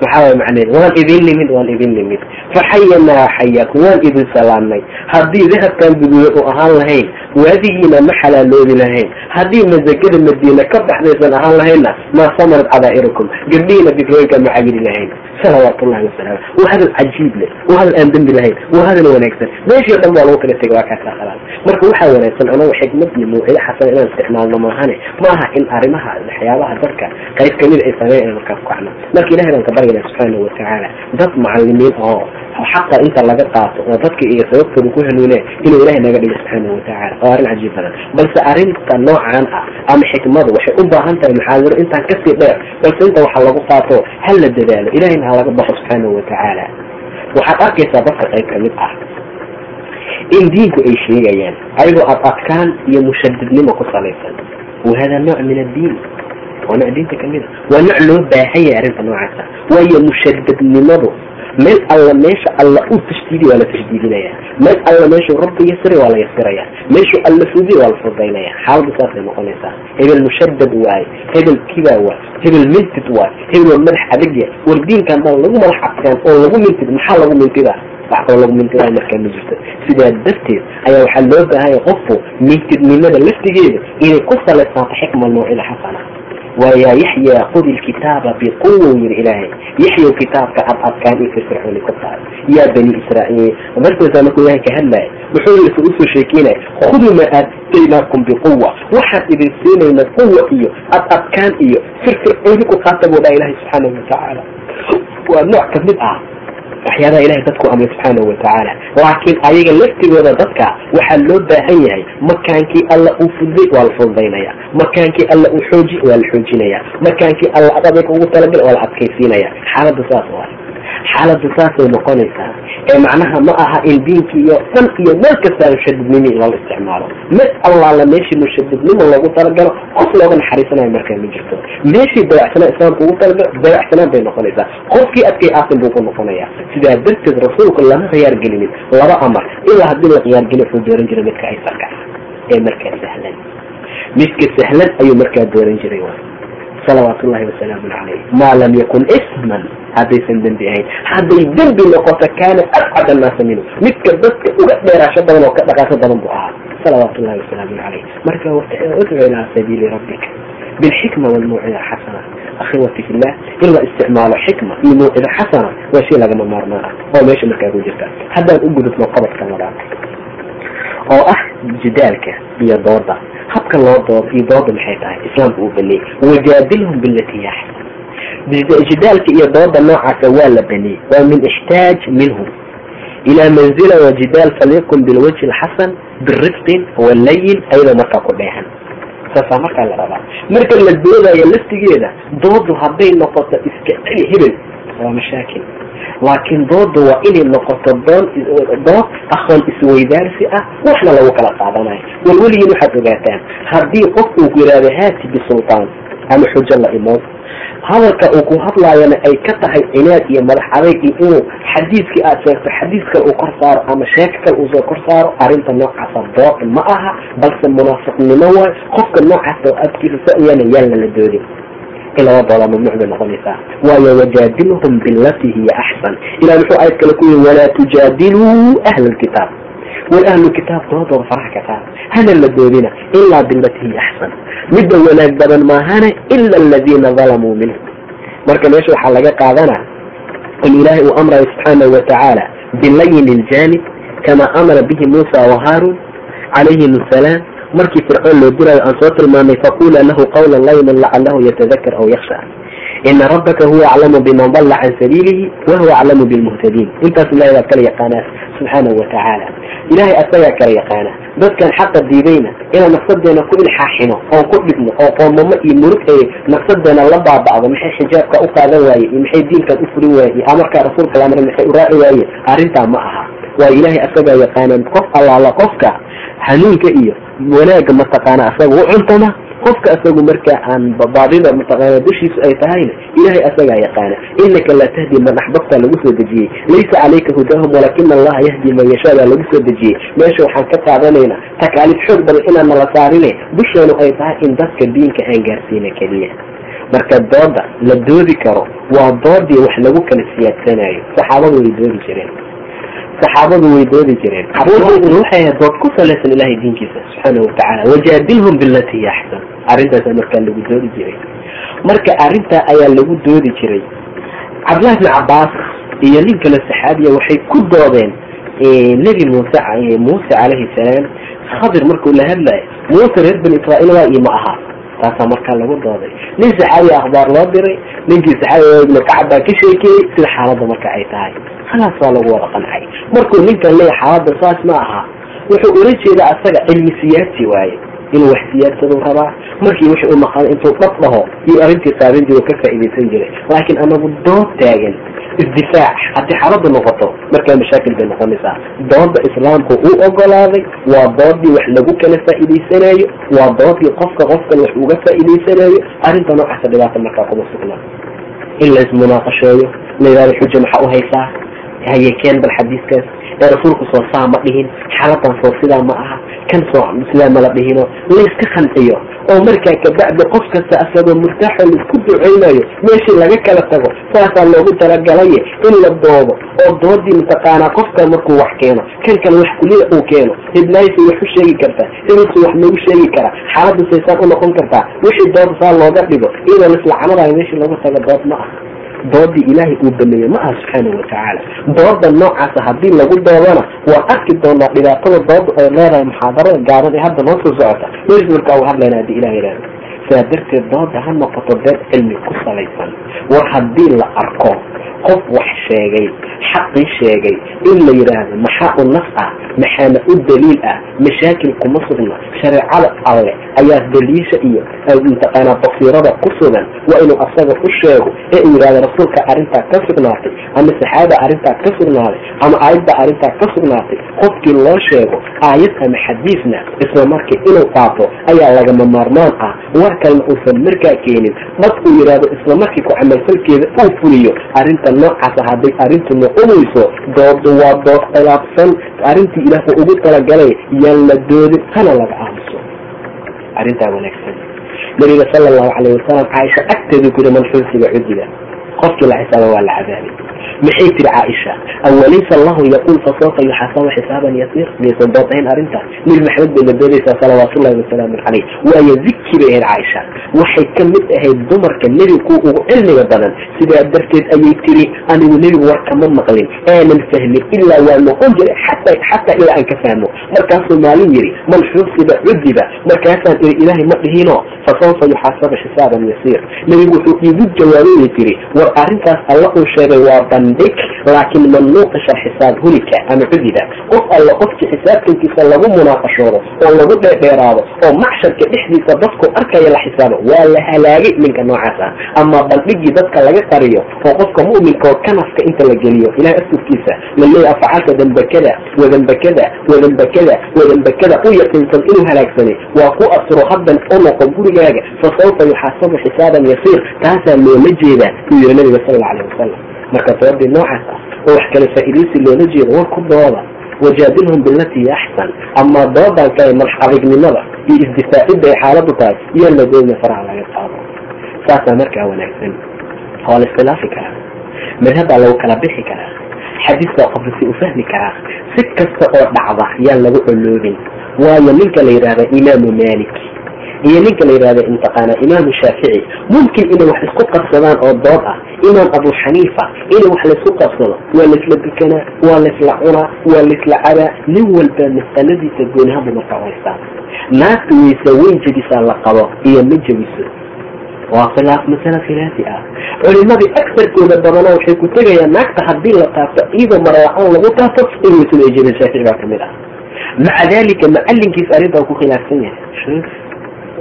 maxaa macneed? Waan idin nimid waan idin nimid faxayanaa xayaakum waan idin salaamnay haddii dahabkan guduuda u ahaan lahayn waadigiina ma xalaaloobi lahayn. Haddii masagada madiina ka baxdaysan ahaan lahaynna maa samanad cadaa'irukum. Gabdhihiina bigrooyinka ma cayiri lahayn. Salawaatu ullahi wasalaam waa hadal cajiib leh. Waa hadal aan dembi lahayn. Waa hadal wanaagsan. Meeshii o dhan baa lagu kala tegay waa kaasaa khalaas marka waxaa wanaagsan anagu xikmad iyo mawcido xasan inaan isticmaalno maahane. Maaha in arrimaha waxyaabaha dadka qayb ka mid ay sameyn inaan markaa ku marka ilahay baan ka baryana subxaanahu watacaala dad macalimiin oo xaqa inta laga qaato oo dadka iyo sababtooda ku hanuune inuu ilahay naga dhigo subxaanahu watacaala oo arrin cajiib badan. Balse arrinta noocan ah ama xikmadu waxay u baahan tahay muxaadaro intaan ka sii dheer. Balse inta waxa lagu qaato ha la dadaalo. Ilahayna ha laga baqo subxaanahu watacaala waxaad arkaysaa dadka qayb ka mid ah. In diinku ay sheegayaan ayagoo ad adkaan iyo mushadidnimo ku salaysan. Wahada nooc min addiin waa nooc diinta ka mid a. Waa nooc loo baahanyay arrinta noocaasa. Waayo mushadadnimadu meel alla meesha alla u tashdiidiy waa la tashdiidinaya meel alla meeshuu rabbi yasiray waa la yasiraya meeshuu alla fudiy waa la fudaynaya xaaladu saasay noqonaysaa. Hebel mushadad waaye hebel kibaa waay hebel mintid waay hebel waa madax adagya war diinkan baan lagu madax adkaan oo lagu mintid maxaa lagu mintida? Wax kaloo lagu mintidaa markaa ma jirto. Sidaa darteed ayaa waxaa loo baahanya qofku mintidnimada laftigeeda inay ku salaysaato xikma mawcida xasana waayaa yaxya khudi lkitaaba biquwa yiri ilaahay yaxyow kitaabka ad adkaan iyo firfircooni ku tahay yaa bani israaiil markaasaa markuu ilahay ka hadlaya muxuu yiri u soo sheekeynaya khuduu maa aataynaakum biquwa waxaan idin siinayna quwa iyo ad adkaan iyo firfircooni ku qaata buu dhaha ilahay subxaanahu watacaala waa nooc ka mid ah waxyaabaha ilahay dadku amray subxaanahu watacaala laakiin ayaga laftigooda dadka waxaa loo baahan yahay makaankii alla uu fuday waa la fududaynaya. Makaankii alla uu xooji waa la xoojinaya. Makaankii alla adabeyka ugu talagal waa la adkaysiinaya. Xaaladda saas waa xaaladda saasay noqonaysaa. Ee macnaha ma aha in diinkii iyo dhan iyo meel kastaa mushadidnimo loola isticmaalo. Mid allaala meeshii mushadidnimo loogu talagalo qof looga naxariisanayo markaa ma jirto. Meeshii dayacsanaa islaamka ugu talagalo dayacsanaan bay noqonaysaa. Qofkii adkay aasin buu ku noqonaya sidaa darteed rasuulku lama khiyaar gelinin laba amar ilaa haddii la khiyaar gelin wuxuu dooran jiray midka aysarka ee markaa sahlan. Midka sahlan ayuu markaa dooran jiray salawaatu ullahi wasalaamu calayh maa lam yakun isman. Haddaysan dembi ahayn hadday dembi noqoto kaana abcad annaasa minhu. Midka dadka uga dheeraasho badan oo ka dhaqaasho badan buu ahaa. Salawaatu ullahi wasalaamu calayh marka udcu ilaa sabiili rabbika. Bilxikma walmawcida xasana. Akhwati fillah in la isticmaalo xikma iyo mawcida xasana waa shay lagama maarmaan ah oo meesha markaa ku jirta. Haddaan u gudubno qodobka labaad oo ah jidaalka iyo dooda habka loo doodo iyo dooda maxay tahay? Islaamka uu baneeyey wajaadilhum bilati yaxsan jidaalka iyo dooda noocaasa waa la baneeyey waa min ixtaaj minhum. Ilaa manzila wa jidaal falyakun bilwajhi lxasan birifqin walayin ayadoo markaa ku dheehan. Saasaa markaa la rabaa. Marka la doodayo laftigeeda doodu hadday noqoto iska celi hebel waa mashaakil laakiin dooda waa inay noqoto doon dood aqoon isweydaarsi ah waxna lagu kala qaadanayo war weligiin waxaad ogaataan haddii qof uu ku yidhaahdo haati bisultaan ama xujo la imood hadalka uu ku hadlaayana ay ka tahay cinaad iyo madax adayg iyo inuu xadiiskii aad sheegto xadiis kale uu kor saaro ama sheeko kale uu soo kor saaro arrinta noocaasa dood ma aha balse munaafiqnimo waay. Qofka noocaas oo adkiisa sayana yaan lala doodin in laba dooda mamnuuc bay noqonaysaa waayo wajaadilhum bilati hiya axsan ilah muxuu aayad kale ku yihi walaa tujaadiluu ahla lkitaab war ahlu kitaab doodooda faraha ka qaada hana la doodina ilaa bilati hiya axsan midda wanaag badan maahane ila aladiina dalamuu minhum marka meesha waxaa laga qaadana in ilaahay uu amrayo subxaanahu watacaala bilayin iljanib kama amara bihi muusa wa haarun calayhim asalaam markii fircoon loo diraayo aan soo tilmaamay faqula lahu qawla layman lacalahu yatadakar aw yaksha ina rabbaka huwa aclamu biman dalla can sabiilihi wahuwa aclamu bilmuhtadiin. Intaas ilahay baa kala yaqaanaa subxaanahu watacaala ilahay asagaa kala yaqaana dadkan xaqa diidayna inaan naqsadeena ku ilxaaxino oon ku dhigno oo qoomamo iyo murug ay naqsadeena la baaba'do maxay xijaabka u qaadan waaye iyo maxay diinkan u furin waaye iyo amarkaa rasuulka lamre maxay u raaci waaye arrintaa ma aha. Waa ilaahay asagaa yaqaanaan qof allaala qofka hanuunka iyo wanaagga mataqaana asaga u cuntama qofka asagu markaa aan baadida mataqaana dushiisu ay tahayna ilahay asagaa yaqaana inaka laa tahdi man axbabta lagu soo dejiyey. Laysa calayka hudahum walakina allaha yahdi man yashaa baa lagu soo dejiyey. Meesha waxaan ka qaadanaynaa takaaliif xoog badan inaan nala saarine dusheenu ay tahay in dadka diinka aan gaarsiina keliya marka dooda la doodi karo waa doodii wax lagu kala siyaadsanayo. Saxaabadu way doodi jireen saxaabadu way doodi jireen. Doodoodu waxay ahayd dood ku salaysan ilahay diinkiisa subxaanahu watacaala wajaadilhum bilati hiya axsan arrintaasa markaa lagu doodi jiray. Marka arrintaa ayaa lagu doodi jiray. Cabdillahi bni cabaas iyo nin kale saxaabiya waxay ku doodeen nebi muuse muuse calayhi salaam. Khadir markuu la hadlayo muuse reer bani israa'iil waa iyo ma aha taasaa markaa lagu dooday. Nin saxaabiya akhbaar loo diray. Ninkii saxaabiga ibnu kacab baa ka sheekeeyey. Sida xaaladda marka ay tahay khalaas waa lagu wada qancay markuu ninkan leeya xaaladda saas ma aha. Wuxuu ula jeedaa asaga cilmi siyaasi waaye. Inuu wax siyaadsadu rabaa. Markii wixii u maqaday intuu dhab dhaho iyo arrintii qaadan jiro ka faa'iidaysan jiray. Laakiin anagu dood taagan. Isdifaac haddii xaaladdu noqoto markaa mashaakil bay noqonaysaa. Dooda islaamku uu ogolaaday. Waa doodii wax lagu kala faa'iidaysanayo. Waa doodii qofka qofkan wax uga faa'iidaysanayo. Arrinta noocaasa dhibaata markaa kuma sugnaa in la ismunaaqasheeyo la yidhahdo xujo maxaa u haysaa haye keen bal xadiiskaas ee rasuulku soo saa ma dhihin xaaladan soo sidaa ma aha kan soo sidaa mala dhihino layska qanciyo oo markaa kabacdi qof kasta asagoo murtaaxo la isku duceynayo meeshii laga kala tago saasaa loogu talagalaye in la doodo oo doodii mataqaanaa qofka markuu wax keeno kan kale wax kuliya uu keeno hidlaaysa wax u sheegi kartaa inuusa wax noogu sheegi karaa xaaladda saysaan u noqon kartaa wixii dooda saa looga dhigo iyadoo lislacnadayo meeshii loogu tago dood ma aha doodii ilaahay uu baneeyey ma aha subxaanahu watacaala dooda noocaasa haddii lagu doodana waan arki doonaa dhibaatada dooda ay leedahay muxaadarada gaaban ee hadda noo soo socota. Markaa uu hadlayna haddii ilah yidhahdo sidaa darteed dooda ha noqoto deed cilmi ku salaysan. War haddii la arko qof wax sheegay xaqii sheegay in la yidhaahdo maxaa u naf ah maxaana u daliil ah mashaakil kuma sugna shareecada alle ayaa daliisha iyo mataqaanaa basiirada ku sugan waa inuu asaga u sheego ee uu yidhahdo rasuulka arrintaa ka sugnaatay ama saxaaba arrintaa ka sugnaaday ama aayadda arrintaa ka sugnaatay qofkii loo sheego aayad ama xadiisna isla markii inuu qaato ayaa lagama maarmaan ah. War kalena uusan markaa keenin dad uu yidhaahdo isla markii ku camalfalkeeda uu fuliyo noocaasa hadday arrintu noqonayso doodu waa dood khilaafsan arrintii ilaah uu ugu talagalay yaan la doodin hana laga aamuso arrintaa wanaagsan. Nabiga sala allahu calayh wasalam caaisha agteedu ku yidhi man xunsiga cudiga qofkii la xisaaba waa la cadaabay maxay tiri caaisha awalaysa allahu yaquul fasawfa yuxasabu xisaaban yasiir miyaysan dood ahayn arrintaas nebi maxamed bay la doodaysaa salawaatullahi wasalaamu caleyh waayo zikri bay ahayd caaisha waxay ka mid ahayd dumarka nebiga kuwa ugu cilmiga badan. Sidaa darteed ayay tiri anigu nebigu war kama maqlin. Aanan fahmin ilaa waa noqon jiray xataa xataa ilaa aan ka fahmo. Markaasuu maalin yidhi man xusiba cudiba. Markaasaan iri ilaahay ma dhihino fasawfa yuxaasabu xisaaban yasiir nebigu wuxuu iigu jawaabay tiri war arrintaas alla uu sheegay waa bandhig laakiin man nuuqisha xisaab hulika ama cudiba qof alla qofkii xisaabtankiisa lagu munaaqashoodo oo lagu dheerdheeraado oo macsharka dhexdiisa dadku arkaya la xisaabo waa la halaagay ninka noocaas ah. Ama bandhigii dadka laga qariyo oo qofka mu'minka oo kanafka inta la geliyo ilahay asturkiisa la leeyahy afacalka dambakada wadambakada wadambakada wadambakada u yaqiinsan inuu halaagsanay waa ku asturo haddan u noqo gurigaaga fa sawfa yuxaasabu xisaaban yasiir taasaa loola jeedaa uu yihi nabiga sal alla alayh wasalam marka doodii noocaas ah oo wax kale faa'iidaysi loola jeedo war ku dooda. Wajaadilhum bilatii axsan. Amaa doodan kale madax adignimada iyo isdifaacidda ay xaaladu tahay iyo la doodna faraha laga qaado. Saasaa markaa wanaagsan. Waa la iskhilaafi karaa madhabaa lagu kala bixi karaa. Xadiisbaa qofka si u fahmi karaa. Si kasta oo dhacda yaan lagu coloobin waayo ninka la yidhaahda imaamu malik iyo ninka la yidhahda intaqaana imaamu shaafici. Mumkin inay wax isku qabsadaan oo dood ah. Imaam abu xaniifa inay wax laysku qabsado. Waa laysla dukanaa waa laysla cunaa waa laysla cabaa nin walba mas'aladiisa goonihabu markaa haystaa naagta weysa weyn jebisaa la qabo iyo ma jebiso. Waa khilaaf masale khilaafi ah. Culimadii agsarkooda badana waxay ku tegayaan naagta haddii la taabto iyadoo marlacan lagu taabto in weysada ay shaafici baa ka mid ah. Maca dalika macalinkiis arrintaa ku khilaafsan yahay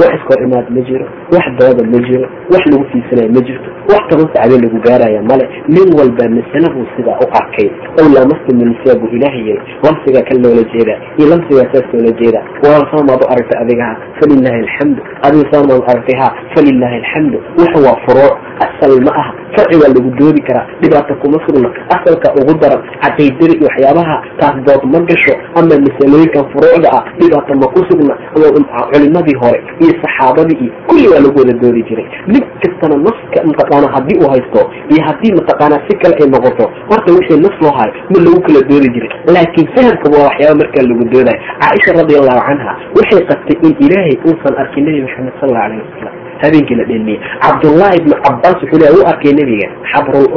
wax iskor imaad ma jiro wax dooda ma jiro wax lagu fiisanaya ma jirto wax toban sacbee lagu gaaraya male nin walba masale buu sidaa u arkay. Ow laamasta minisa buu ilaahay yiri lamsigaa kan loola jeeda iyo lamsigaa saas loola jeeda walaal saamaad u aragtay adigaha falilahi alxamdu. Adiga saamaad u aragtay ha falilahi alxamdu. Waxa waa furuuc asal ma aha. Farci waa lagu doodi karaa dhibaata kuma sugna asalka ugu daran caqiidada iyo waxyaabaha taas dood ma gasho. Ama masalooyinkan furuucda ah dhibaata ma ku sugna. Culimadii hore iyo saxaabadii iyo kulli waa lagu wada doodi jiray. Nin kastana naska mataqaana haddii uu haysto iyo haddii mataqaana si kale ay noqoto horta wixii nas loo hayo ma lagu kala doodi jiray. Laakiin fahamka waa waxyaaba markaa lagu doodayo caaisha radiallahu canha waxay qabtay in ilaahay uusan arkin nebi maxamed sal allau alayh wasalam habeenkii la dhelmiyey cabdullahi ibnu cabaas wuxuu leeya u arkay nebiga xabrul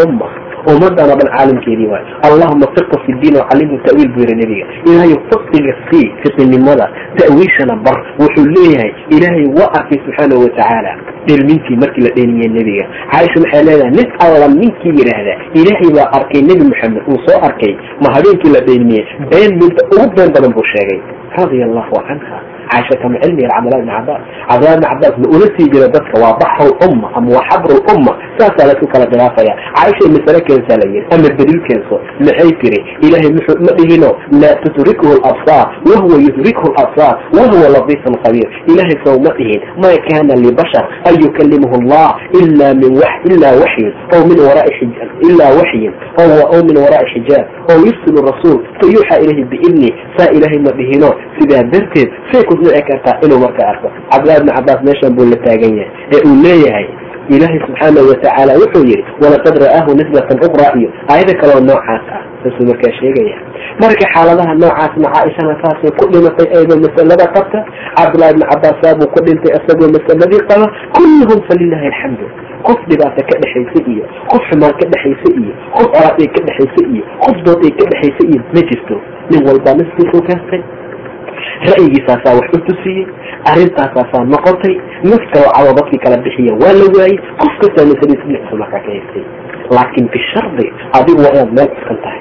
umma ummadana dhan caalamkeedii waayo allahuma fiqa fi diin wacallimhu ta'wiil buu yiri nebiga. Ilaahay fasiga sii fiqinimada ta'wiishana bar. Wuxuu leeyahay ilaahay waa arkay subxaanahu watacaala dhelmintii markii la dhelmiyey nebiga. Caaisha waxay leedahay? Nin alla ninkii yidhaahda ilaahay baa arkay nebi maxamed uu soo arkay ma habeenkii la dhelmiyey been midda ugu been badan buu sheegay. Radia allahu canha caaisha kama cilmi yar cabdullah ibn cabaas cabdullah ibn cabaas ma ula sii jira dadka waa baxru lumma ama waa xabru lumma saasaa la isku kala khilaafaya caaishay masale keensaa la yiri ama daliil keenso maxay tiri ilaahay muxuu ma dhihino laa tudrikhu labsaar wahuwa yudrikhu labsaar wahuwa latiifun khabiir ilaahay sow ma dhihin ma kana libashar an yukalimahu allah ila min ila waxyin aw min waraai xijab ila waxyin aw min waraai xijaab aw yursilu rasuul fayuuxa ilayhi biidni saa ilaahay ma dhihino sidaa darteed say dhici kartaa inuu marka arko. Cabdillahi ibni cabaas meeshan buu la taagan yahay ee uu leeyahay ilaahay subxaanahu watacaala wuxuu yihi walaqad ra'aahu nisbatan uqra iyo aayado kaloo noocaas ah saasuu markaa sheegaya. Marka xaaladaha noocaasna caaishana saasay ku dhimatay ayadoo masalada qabta? Cabdullahi ibni cabaas saabuu ku dhintay isagoo masaladii qaba kulluhum falilahi alxamdu qof dhibaata ka dhexaysa iyo qof xumaan ka dhexaysa iyo qof colaad ay ka dhexaysa iyo qof dood ay ka dhexaysa iyo ma jirto. Nin walbaa naskiisuu kaastay ra'yigiisaasaa wax u tusiyey arrintaasaasaa noqotay nas kaloo cado dadkii kala bixiya waa la waayey qof kastaa masaladiis dhinaciisa markaa ka haystay laakiin bishardi adigu waa inaad meel cuskan tahay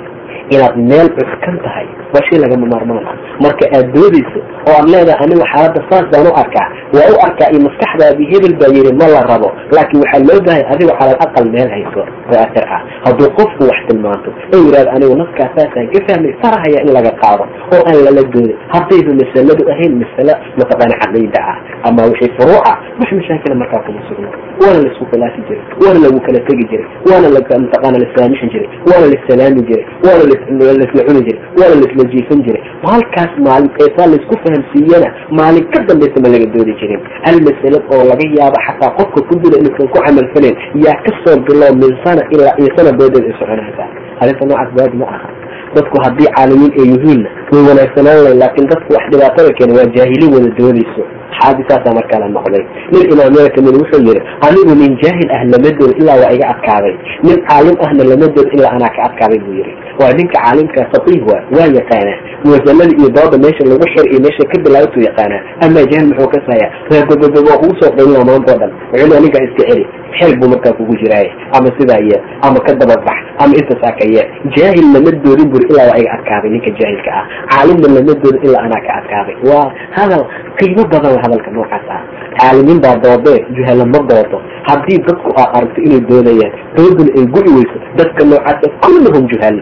inaad meel cuskan tahay. Waa lagama maarmaan ah marka aad doodayso oo aad leedahay anigu xaaladda saas baan u arkaa. Waa u arkaa iyo maskaxdaadii hebel baa yidhi ma la rabo. Laakiin waxaa loo bahay adigu calal aqal meel hayso raatir ah. Hadduu qofku wax tilmaanto ee yidhahdo anigu naskaa saasaan ka fahmay farahaya in laga qaado oo aan lala doodin. Haddayba masaladu ahayn masale mataqaana caqiida ah. Ama wixii furuuca wax mashaakila markaa kuma sugno. Waana la isku khilaafi jiray. Waana lagu kala tegi jiray. Waana mataqaana la saamixi jiray. Waana la salaami jiray. Waana laisla cuni jiray waana laisla jiifan jiray. Halkaas maalin eesaa la isku fahamsiiyana maalin ka dambaysa ma laga doodi jirin. Hal masale oo laga yaabo xataa qofka ku dila inuusan ku camal falayn yaa ka soo bilo min sana ilaa iyo sana doodeed ay soconaysaa arrinta noocaas baad ma aha. Dadku haddii caalimiin ay yihiinna way wanaagsanaan layn laakiin dadku wax dhibaatada keena waa jaahiliin wada doodayso xaadi saasaa markaa la noqday. Nin imaamyada ka mid wuxuu yihi anigu nin jaahil ah lama dood ilaa waa iga adkaaday nin caalim ahna lama dood ilaa anaa ka adkaaday buu yihi waa ninka caalimka faqih waa waa yaqaanaa muwasanada iyo dooda meesha lagu xir iyo meesha ka bilaabtuu yaqaanaa amaa jaahil muxuu ka saaya reegogogo waa kugu soo maanta o dhan wuxuu aniga iska celi xel buu markaa kugu jiraaye ama sidaa yee ama ka dababax ama intasaa ka yee jaahil lama doodin buri ilaa waa iga adkaaday ninka jaahilka ah. Caalimna lama doodin ilaa anaa ka adkaaday waa hadal qiimo badan hadalka noocaas ah. Caalimiin baa doodee juhala ma doodo. Haddii dadku aa aragto inay doodayaan dooduna ay gu'i weyso dadka noocaasa kulluhum juhal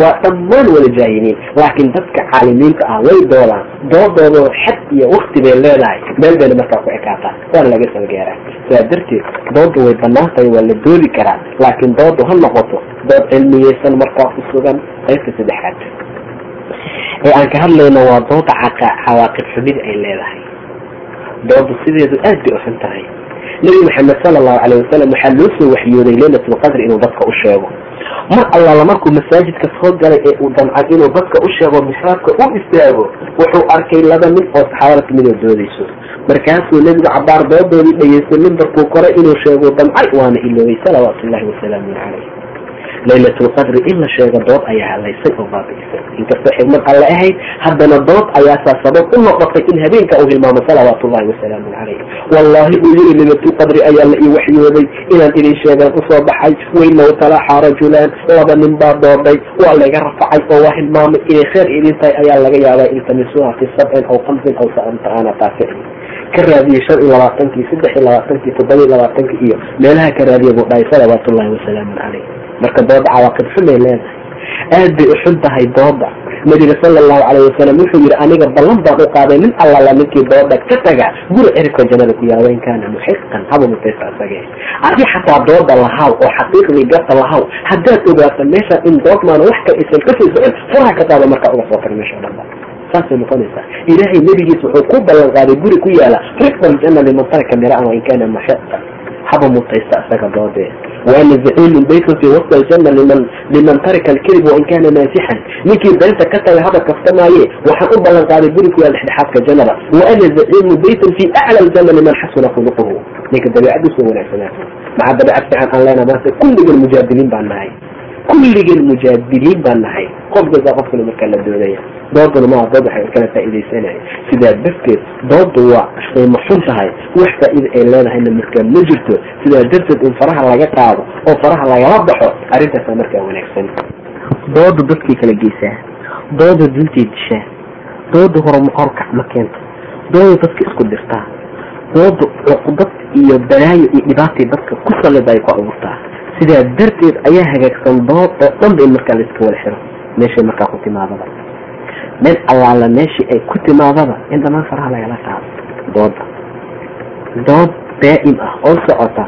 waa dhammaan wada jaahiliin laakiin dadka caalimiinta ah way doodaan doodoodoo xad iyo wakti bay leedahay. Meel bayna markaa ku ekaataa. Waana laga salgaaraa sidaa darteed dooda way bannaan tahay waa la doodi karaa. Laakiin doodu ha noqoto dood cilmiyeysan markaa ku sugan qaybta saddexaad. Ee aan ka hadlayno waa dooda cawaaqib xumida ay leedahay. Dooda sideedu aad bay uxun tahay. Nebi maxamed sala allahu calay wasalam waxaa loo soo waxyooday leylatulqadr inuu dadka u sheego mar allaala markuu masaajidka soo galay ee uu damcay inuu dadka u sheego mixraabka u istaago wuxuu arkay laba nin oo saxaabada ka mid oo doodayso. Markaasuu nebigu cabaar doodoodii dhageystay mimbarkuu koray inuu sheego damcay waana iloobay salawaatu ullahi wasalaamu calayh laylatulqadri in la sheego dood ayaa halaysay oo baabiisay inkastoo xigmad alle ahayd haddana dood ayaasaa sabab u noqotay in habeenka uu hilmaamo salawaatu ullahi wasalaamu calayh wallaahi uu yiri laylatulqadri ayaa la ii waxyooday inaan idin sheegaan u soo baxay. Waylow talaaxa rajulaan laba nin baa dooday waa layga rafacay oo waa hilmaamay inay kheyr idin tahay ayaa laga yaabaa iltamisuuha fi sabcin aw kamsin aw saana taafici ka raadiyey shan iyo labaatankii saddex iyo labaatankii toddoba iyo labaatankii iyo meelaha ka raadiya buu dhahay salawaatu ullahi wasalaamu calayh marka dooda cawaaqib xumay leedahay. Aad bay u tahay dooda. Nabiga sala allahu calayh wasalam wuxuu yihi aniga ballan baan u qaaday nin allala ninkii dooda ka taga guri ciribka jannada ku yaalla wain kaana muxiqan haba mutaysa adi xataa dooda lahaw oo xaqiiqdii garta lahaw haddaad ogaato meesha in doodmaana wax ka aysan ka sii socon furaha ka taaba markaa uga soo tara meesha dhanba. Saasay noqonaysaa. Ilaahay nebigiis wuxuu ku ballan qaaday guri ku yaalla rifqa aljanna liman taraka miraan wain kaana muxiqan haba mutaysta isaga doodee waana zaciimun baytun fi wasta aljanna liman liman taraka alkadib wain kaana naasixan ninkii beenta ka taga haba kaftamaaye waxaan u ballan qaaday guri ku yaal dhexdhexaadka jannada waana zaciimu baytun fi acla aljanna liman xasuna khuluquhu ninka dabeecadiisu wanaagsanaato maxaa dabeecad fiican aan leenaha maanta kulligan mujaadiliin baan nahay kulligan mujaadiliin baan nahay. Qof kasta qofkana markaa la doodaya. Dooduna maa dood waxay kala faa'iidaysanaya sidaa darteed doodu waa qiimo xun tahay. Wax faa'iida ay leedahayna markaa ma jirto. Sidaa darteed in faraha laga qaado oo faraha lagala baxo arrintaasa markaa wanaagsan. Doodu dadkay kala geysaa dooda duntay dishaa. Dooda horumahorkac ma keento. Dooda dadka isku dirtaa. Doodu cuqdad iyo balaayo iyo dhibaatay dadka ku salida ay ku abuurtaa sidaa darteed ayaa hagaagsan dood oo dhanba in markaa laiska wada xiro. Meeshay markaa ku timaadaba. Meel allaala meeshii ay ku timaadaba in dhammaan faraha lagala qaado. Dooda dood daa'im ah oo socota.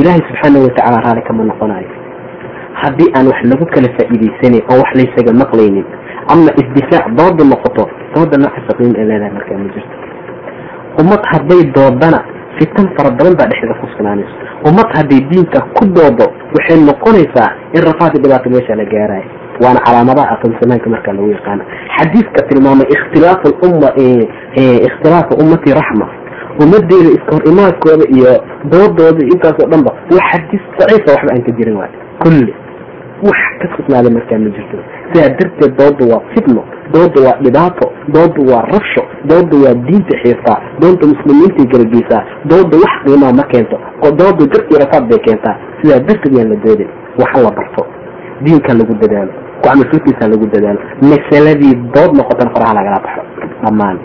Ilaahay subxaana watacaala raali kama noqonayo haddii aan wax lagu kala faa'iidaysanayn oo wax laysaga maqlaynin ama isdifaac dooda noqoto dooda noocaasa qiim ay leedahay markaa ma jirto. Ummad hadday doodana fitan fara badan baa dhexdeeda ku sugnaanayso ummad hadday diinka ku doodo waxay noqonaysaa in rafaadka dhibaata meesha la gaarayo. Waana calaamadaha aqoonsamaanka markaa lagu yaqaano xadiiska tilmaamay ikhtilaafu lumma ikhtilaafu ummati raxma. Ummadeeda iska hor imaadkooda iyo doodooda intaasoo dhan ba waa xadiis daciifa waxba aan ka jirin waay. Kulli wax ka sugnaaday markaa ma jirto. Sidaa darteed dooda waa fitno dooda waa dhibaato dooda waa rabsho dooda waa diinta xiirtaa doonta muslimiintay garageysaa dooda wax qiimaa ma keento dooda garkii rafaad bay keentaa. Sidaa darteed yaan la doodin waxa la barto diinka lagu dadaalo kucamalfurkiisa lagu dadaalo masaladii dood noqotana faraha lagala baxo. Dhammaan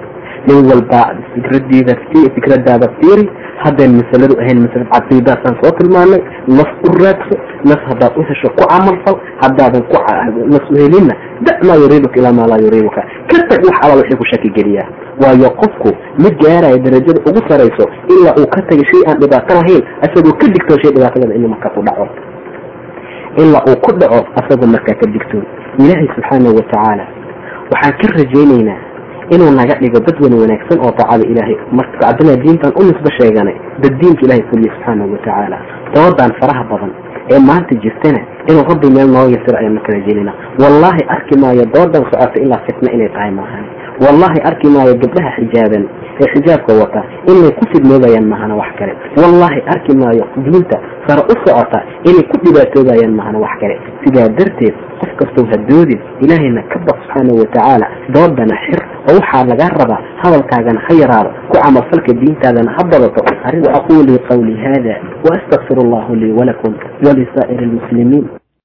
nin walba fikradiida fikradaada fiiri haddayn masaladu ahayn masalad caqiidaasaan soo tilmaanay nas u raadso nas haddaad u hesho ku camalfal haddaadan ku nas u helinna da maa yuriibuka ilaa maa laa yuriibuka ka tag wax alla wixii ku shaki geliyaa waayo qofku ma gaarayo darajada ugu sarayso ilaa uu ka tagay shay aan dhibaato lahayn isagoo ka digtoo shay dhibaatada inuu markaa ku dhaco ilaa uu ku dhaco asagoo markaa ka digtoon ilaahay subxaanahu watacaala waxaan ka rajaynaynaa inuu naga dhigo dad wan wanaagsan oo daacada ilaahay marka haddana diintan u nisbo sheeganay dad diinka ilahay fuliya subxaanahu watacaala doodan faraha badan ee maanta jirtana inuu rabbi meel nooga yasiro ayaan marka rajaynayna wallaahi arki maayo doodan socota ilaa fitna inay tahay maahan wallaahi arki maayo gabdhaha xijaaban ee xijaabka wata inay ku fidnoobayaan mahana wax kale. Wallaahi arki maayo diinta sare u socota inay ku dhibaatoobayaan mahana wax kale. Sidaa darteed qof kastoo hadoodin ilaahayna ka baq subxaanahu watacaala doodana xir oo waxaa lagaa rabaa hadalkaagana ha yaraado ku camalfalka diintaadana ha badato. Aquulii qawlii hada waastaqfir allahu lii walakum walisaa'iri lmuslimiin